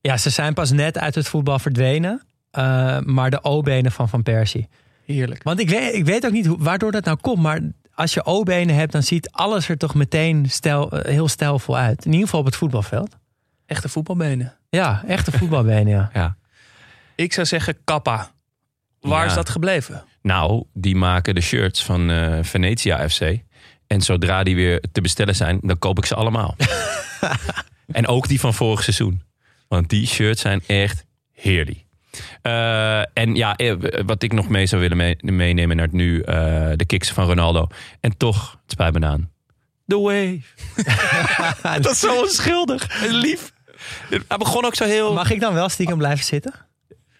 ja, ze zijn pas net uit het voetbal verdwenen. Eh, maar de O-benen van Van Persie. Heerlijk. Want ik weet, ik weet ook niet hoe, waardoor dat nou komt. Maar als je O-benen hebt, dan ziet alles er toch meteen stijl, eh, heel stijlvol uit. In ieder geval op het voetbalveld. Echte voetbalbenen. Ja, echte voetbalbenen, ja. Ja. Ik zou zeggen Kappa. Waar Ja. is dat gebleven? Nou, die maken de shirts van eh Venetia FC. En zodra die weer te bestellen zijn, dan koop ik ze allemaal. en ook die van vorig seizoen. Want die shirts zijn echt heerlijk. Eh, en ja, eh, wat ik nog mee zou willen mee- meenemen naar het nu, eh, de kicks van Ronaldo. En toch, het spijt me aan. The Wave. dat is zo onschuldig. en Lief. Hij begon ook zo heel... Mag ik dan wel stiekem blijven zitten?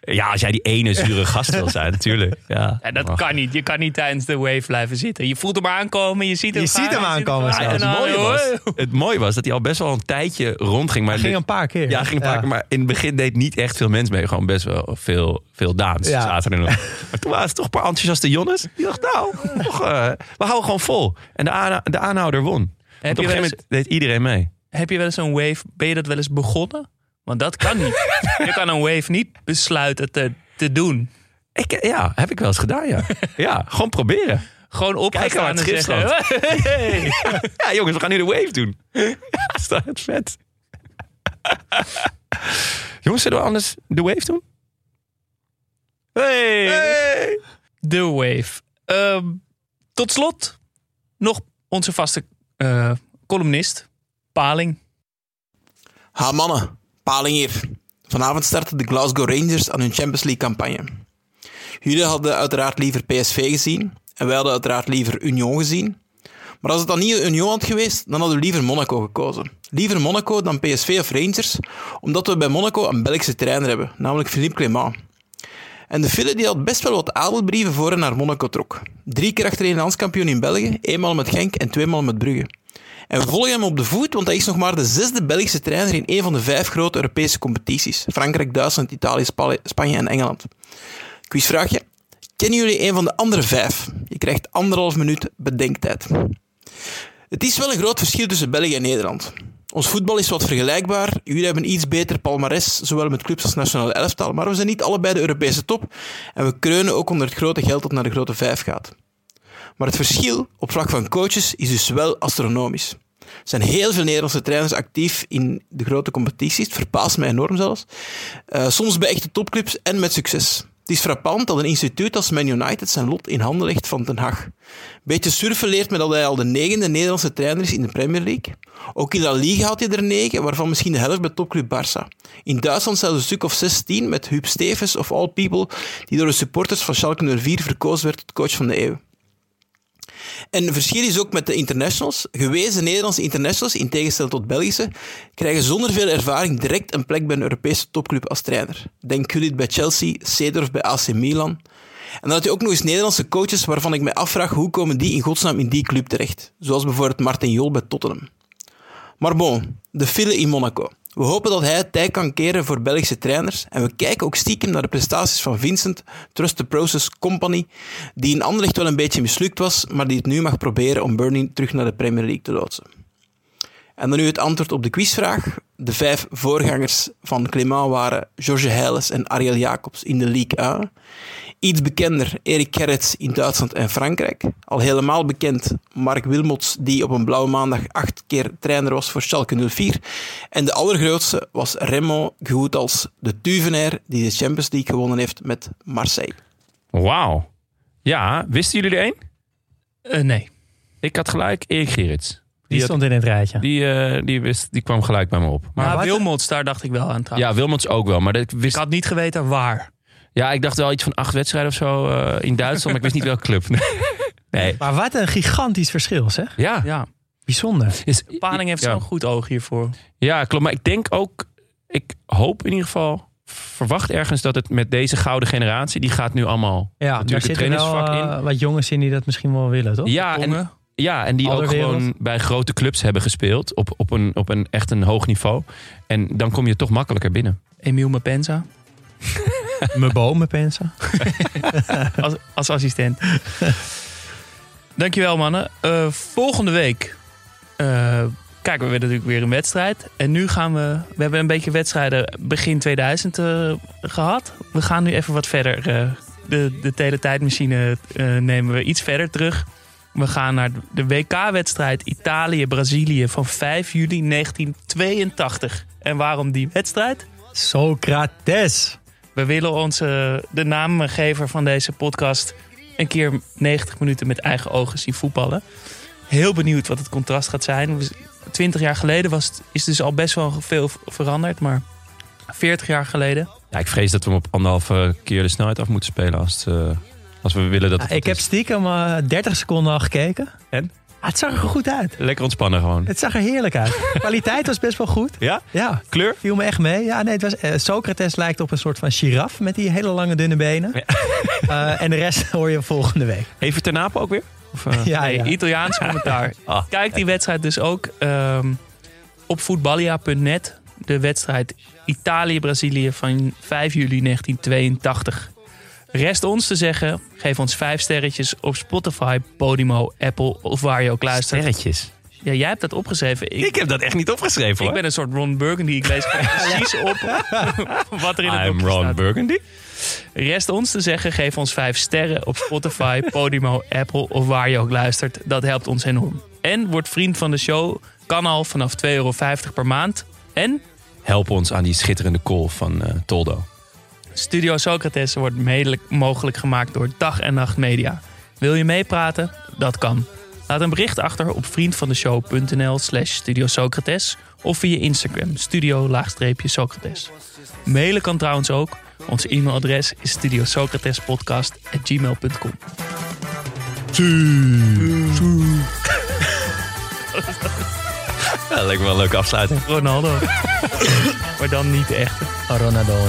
Ja, als jij die ene zure gast wil zijn, natuurlijk. Ja, Ja, dat Mag. kan niet. Je kan niet tijdens de wave blijven zitten. Je voelt hem aankomen, je ziet hem Je gaan, ziet hem aankomen zelfs. en het, mooie was, het mooie was dat hij al best wel een tijdje rondging. Maar Ging dit- een paar keer. ja, ging een paar keer, maar in het begin deed niet echt veel mensen mee. Gewoon best wel veel, veel Daans Ja. zaten er nog. Maar toen waren het toch een paar enthousiaste jongens. Die dachten, nou, eh, we houden gewoon vol. En de, de aanhouder won. Heb op je, een gegeven moment deed iedereen mee. Heb je wel eens een wave, ben je dat wel eens begonnen? Want dat kan niet. je kan een wave niet besluiten te, te doen. Ik, ja, heb ik wel eens gedaan, ja. Ja, gewoon proberen. Gewoon opgaan Kijken waar en het schip zeggen... Hey. Ja, jongens, we gaan nu de wave doen. Ja, is dat het vet. jongens, zullen we anders de wave doen? Hey. De wave. Ehm, tot slot nog onze vaste eh, columnist, Paling. Ha mannen, Paling hier. Vanavond starten de Glasgow Rangers aan hun Champions League campagne. Jullie hadden uiteraard liever PSV gezien en wij hadden uiteraard liever Union gezien. Maar als het dan niet Union had geweest, dan hadden we liever Monaco gekozen. Liever Monaco dan PSV of Rangers, omdat we bij Monaco een Belgische trainer hebben, namelijk Philippe Clément. En de Fille die had best wel wat adelbrieven voor hij naar Monaco trok. Drie keer achtereen landskampioen in België, eenmaal met Genk en tweemaal met Brugge. En we volgen hem op de voet, want hij is nog maar de zesde Belgische trainer in een van de vijf grote Europese competities. Frankrijk, Duitsland, Italië, Spa- Spanje en Engeland. Quizvraagje. Kennen jullie een van de andere vijf? Je krijgt anderhalf minuut bedenktijd. Het is wel een groot verschil tussen België en Nederland. Ons voetbal is wat vergelijkbaar. Jullie hebben iets beter palmares, zowel met clubs als nationale elftal, maar we zijn niet allebei de Europese top en we kreunen ook onder het grote geld dat naar de grote vijf gaat. Maar het verschil op vlak van coaches is dus wel astronomisch. Er zijn heel veel Nederlandse trainers actief in de grote competities. Het verbaast mij enorm zelfs. Eh, soms bij echte topclubs en met succes. Het is frappant dat een instituut als Man United zijn lot in handen legt van Den Haag. Beetje surfen leert me dat hij al de negende Nederlandse trainer is in de Premier League. Ook in La Liga had hij er negen, waarvan misschien de helft bij topclub Barça. In Duitsland zelfs een stuk of 16 met Huub Stevens of All People, die door de supporters van Schalke 04 verkozen werd tot coach van de eeuw. En het verschil is ook met de internationals. Gewezen Nederlandse internationals, in tegenstelling tot Belgische, krijgen zonder veel ervaring direct een plek bij een Europese topclub als trainer. Denk Gullit bij Chelsea, Seedorf bij AC Milan. En dan had je ook nog eens Nederlandse coaches waarvan ik me afvraag hoe komen die in godsnaam in die club terecht. Zoals bijvoorbeeld Martin Jol bij Tottenham. Maar bon, de file in Monaco. We hopen dat hij het tij kan keren voor Belgische trainers en we kijken ook stiekem naar de prestaties van Vincent, Trust the Process Company, die in Anderlecht wel een beetje mislukt was, maar die het nu mag proberen om Burnley terug naar de Premier League te loodsen. En dan nu het antwoord op de quizvraag. De vijf voorgangers van Clément waren George Heiles en Ariel Jacobs in de Ligue 1. Iets bekender Erik Gerrits in Duitsland en Frankrijk. Al helemaal bekend Mark Wilmots, die op een blauwe maandag acht keer trainer was voor Schalke 04. En de allergrootste was Goethals, de Tuvenair, die de Champions League gewonnen heeft met Marseille. Wauw. Ja, wisten jullie er één? Eh, nee. Ik had gelijk Erik Gerrits. Die stond in het rijtje. Die, eh, die, wist, die kwam gelijk bij me op. Maar Wilmots, daar dacht ik wel aan trouwens. ja, Wilmots ook wel. Maar dat, ik Ik wist, had niet geweten waar. Ja, ik dacht wel iets van acht wedstrijden of zo eh, in Duitsland. maar ik wist niet welke club. nee. Maar wat een gigantisch verschil, zeg. Ja, Ja, Bijzonder. is, Paling heeft ja. zo'n goed oog hiervoor. Ja, klopt. Maar ik denk ook, ik hoop in ieder geval, verwacht ergens dat het met deze gouden generatie, die gaat nu allemaal Ja, natuurlijk het zitten wel trainersvak in. eh, wat jongens in die dat misschien wel willen, toch? Ja, en, ja, en die ook gewoon bij grote clubs hebben gespeeld op, op, een, op een echt een hoog niveau. En dan kom je toch makkelijker binnen. Emiel Mepenza Mijn bomen, pensen. als, als assistent. Dankjewel mannen. Eh, volgende week eh, kijken we weer natuurlijk weer een wedstrijd. En nu gaan we... We hebben een beetje wedstrijden begin 2000 eh, gehad. We gaan nu even wat verder. de, de teletijdmachine nemen we iets verder terug. We gaan naar de WK-wedstrijd Italië-Brazilië van 5 juli 1982. En waarom die wedstrijd? Socrates. We willen onze, de naamgever van deze podcast een keer 90 minuten met eigen ogen zien voetballen. Heel benieuwd wat het contrast gaat zijn. We- 20 jaar geleden was het, is dus al best wel veel veranderd, maar 40 jaar geleden. Ja, ik vrees dat we hem op anderhalve keer de snelheid af moeten spelen als, het, eh, als we willen dat het ik heb stiekem eh, 30 seconden al gekeken. En? Ah, het zag er goed uit. Lekker ontspannen gewoon. Het zag er heerlijk uit. Kwaliteit was best wel goed. Ja? Ja, Kleur? viel me echt mee. Ja, nee, het was, eh, Socrates lijkt op een soort van giraf met die hele lange dunne benen. Eh, en de rest hoor je volgende week. Even ten Apen ook weer? Of, eh, Ja, Nee, ja. Italiaans commentaar. Ah, Kijk die wedstrijd dus ook ehm, op voetballia.net. De wedstrijd Italië-Brazilië van 5 juli 1982. Rest ons te zeggen, geef ons vijf sterretjes op Spotify, Podimo, Apple of waar je ook luistert. Sterretjes. Ja, jij hebt dat opgeschreven. Ik, Ik heb dat echt niet opgeschreven ik hoor. ben een soort Ron Burgundy. Ik lees precies op wat er in het I'm Ron staat. Burgundy. Rest ons te zeggen, geef ons vijf sterren op Spotify, Podimo, Apple of waar je ook luistert. Dat helpt ons enorm. En word vriend van de show. Kan al vanaf 2,50 euro per maand. En Help ons aan die schitterende call van eh, Toldo. Studio Socrates wordt mede mogelijk gemaakt door Dag en Nacht Media. Wil je meepraten? Dat kan. Laat een bericht achter op vriendvandeshow.nl slash Studio Socrates of via Instagram studio-socrates. Mailen kan trouwens ook. Ons e-mailadres is studiosocratespodcast.gmail.com Ja, lijkt me wel een leuke afsluiting. Ronaldo. maar dan niet de echte. Ronaldo.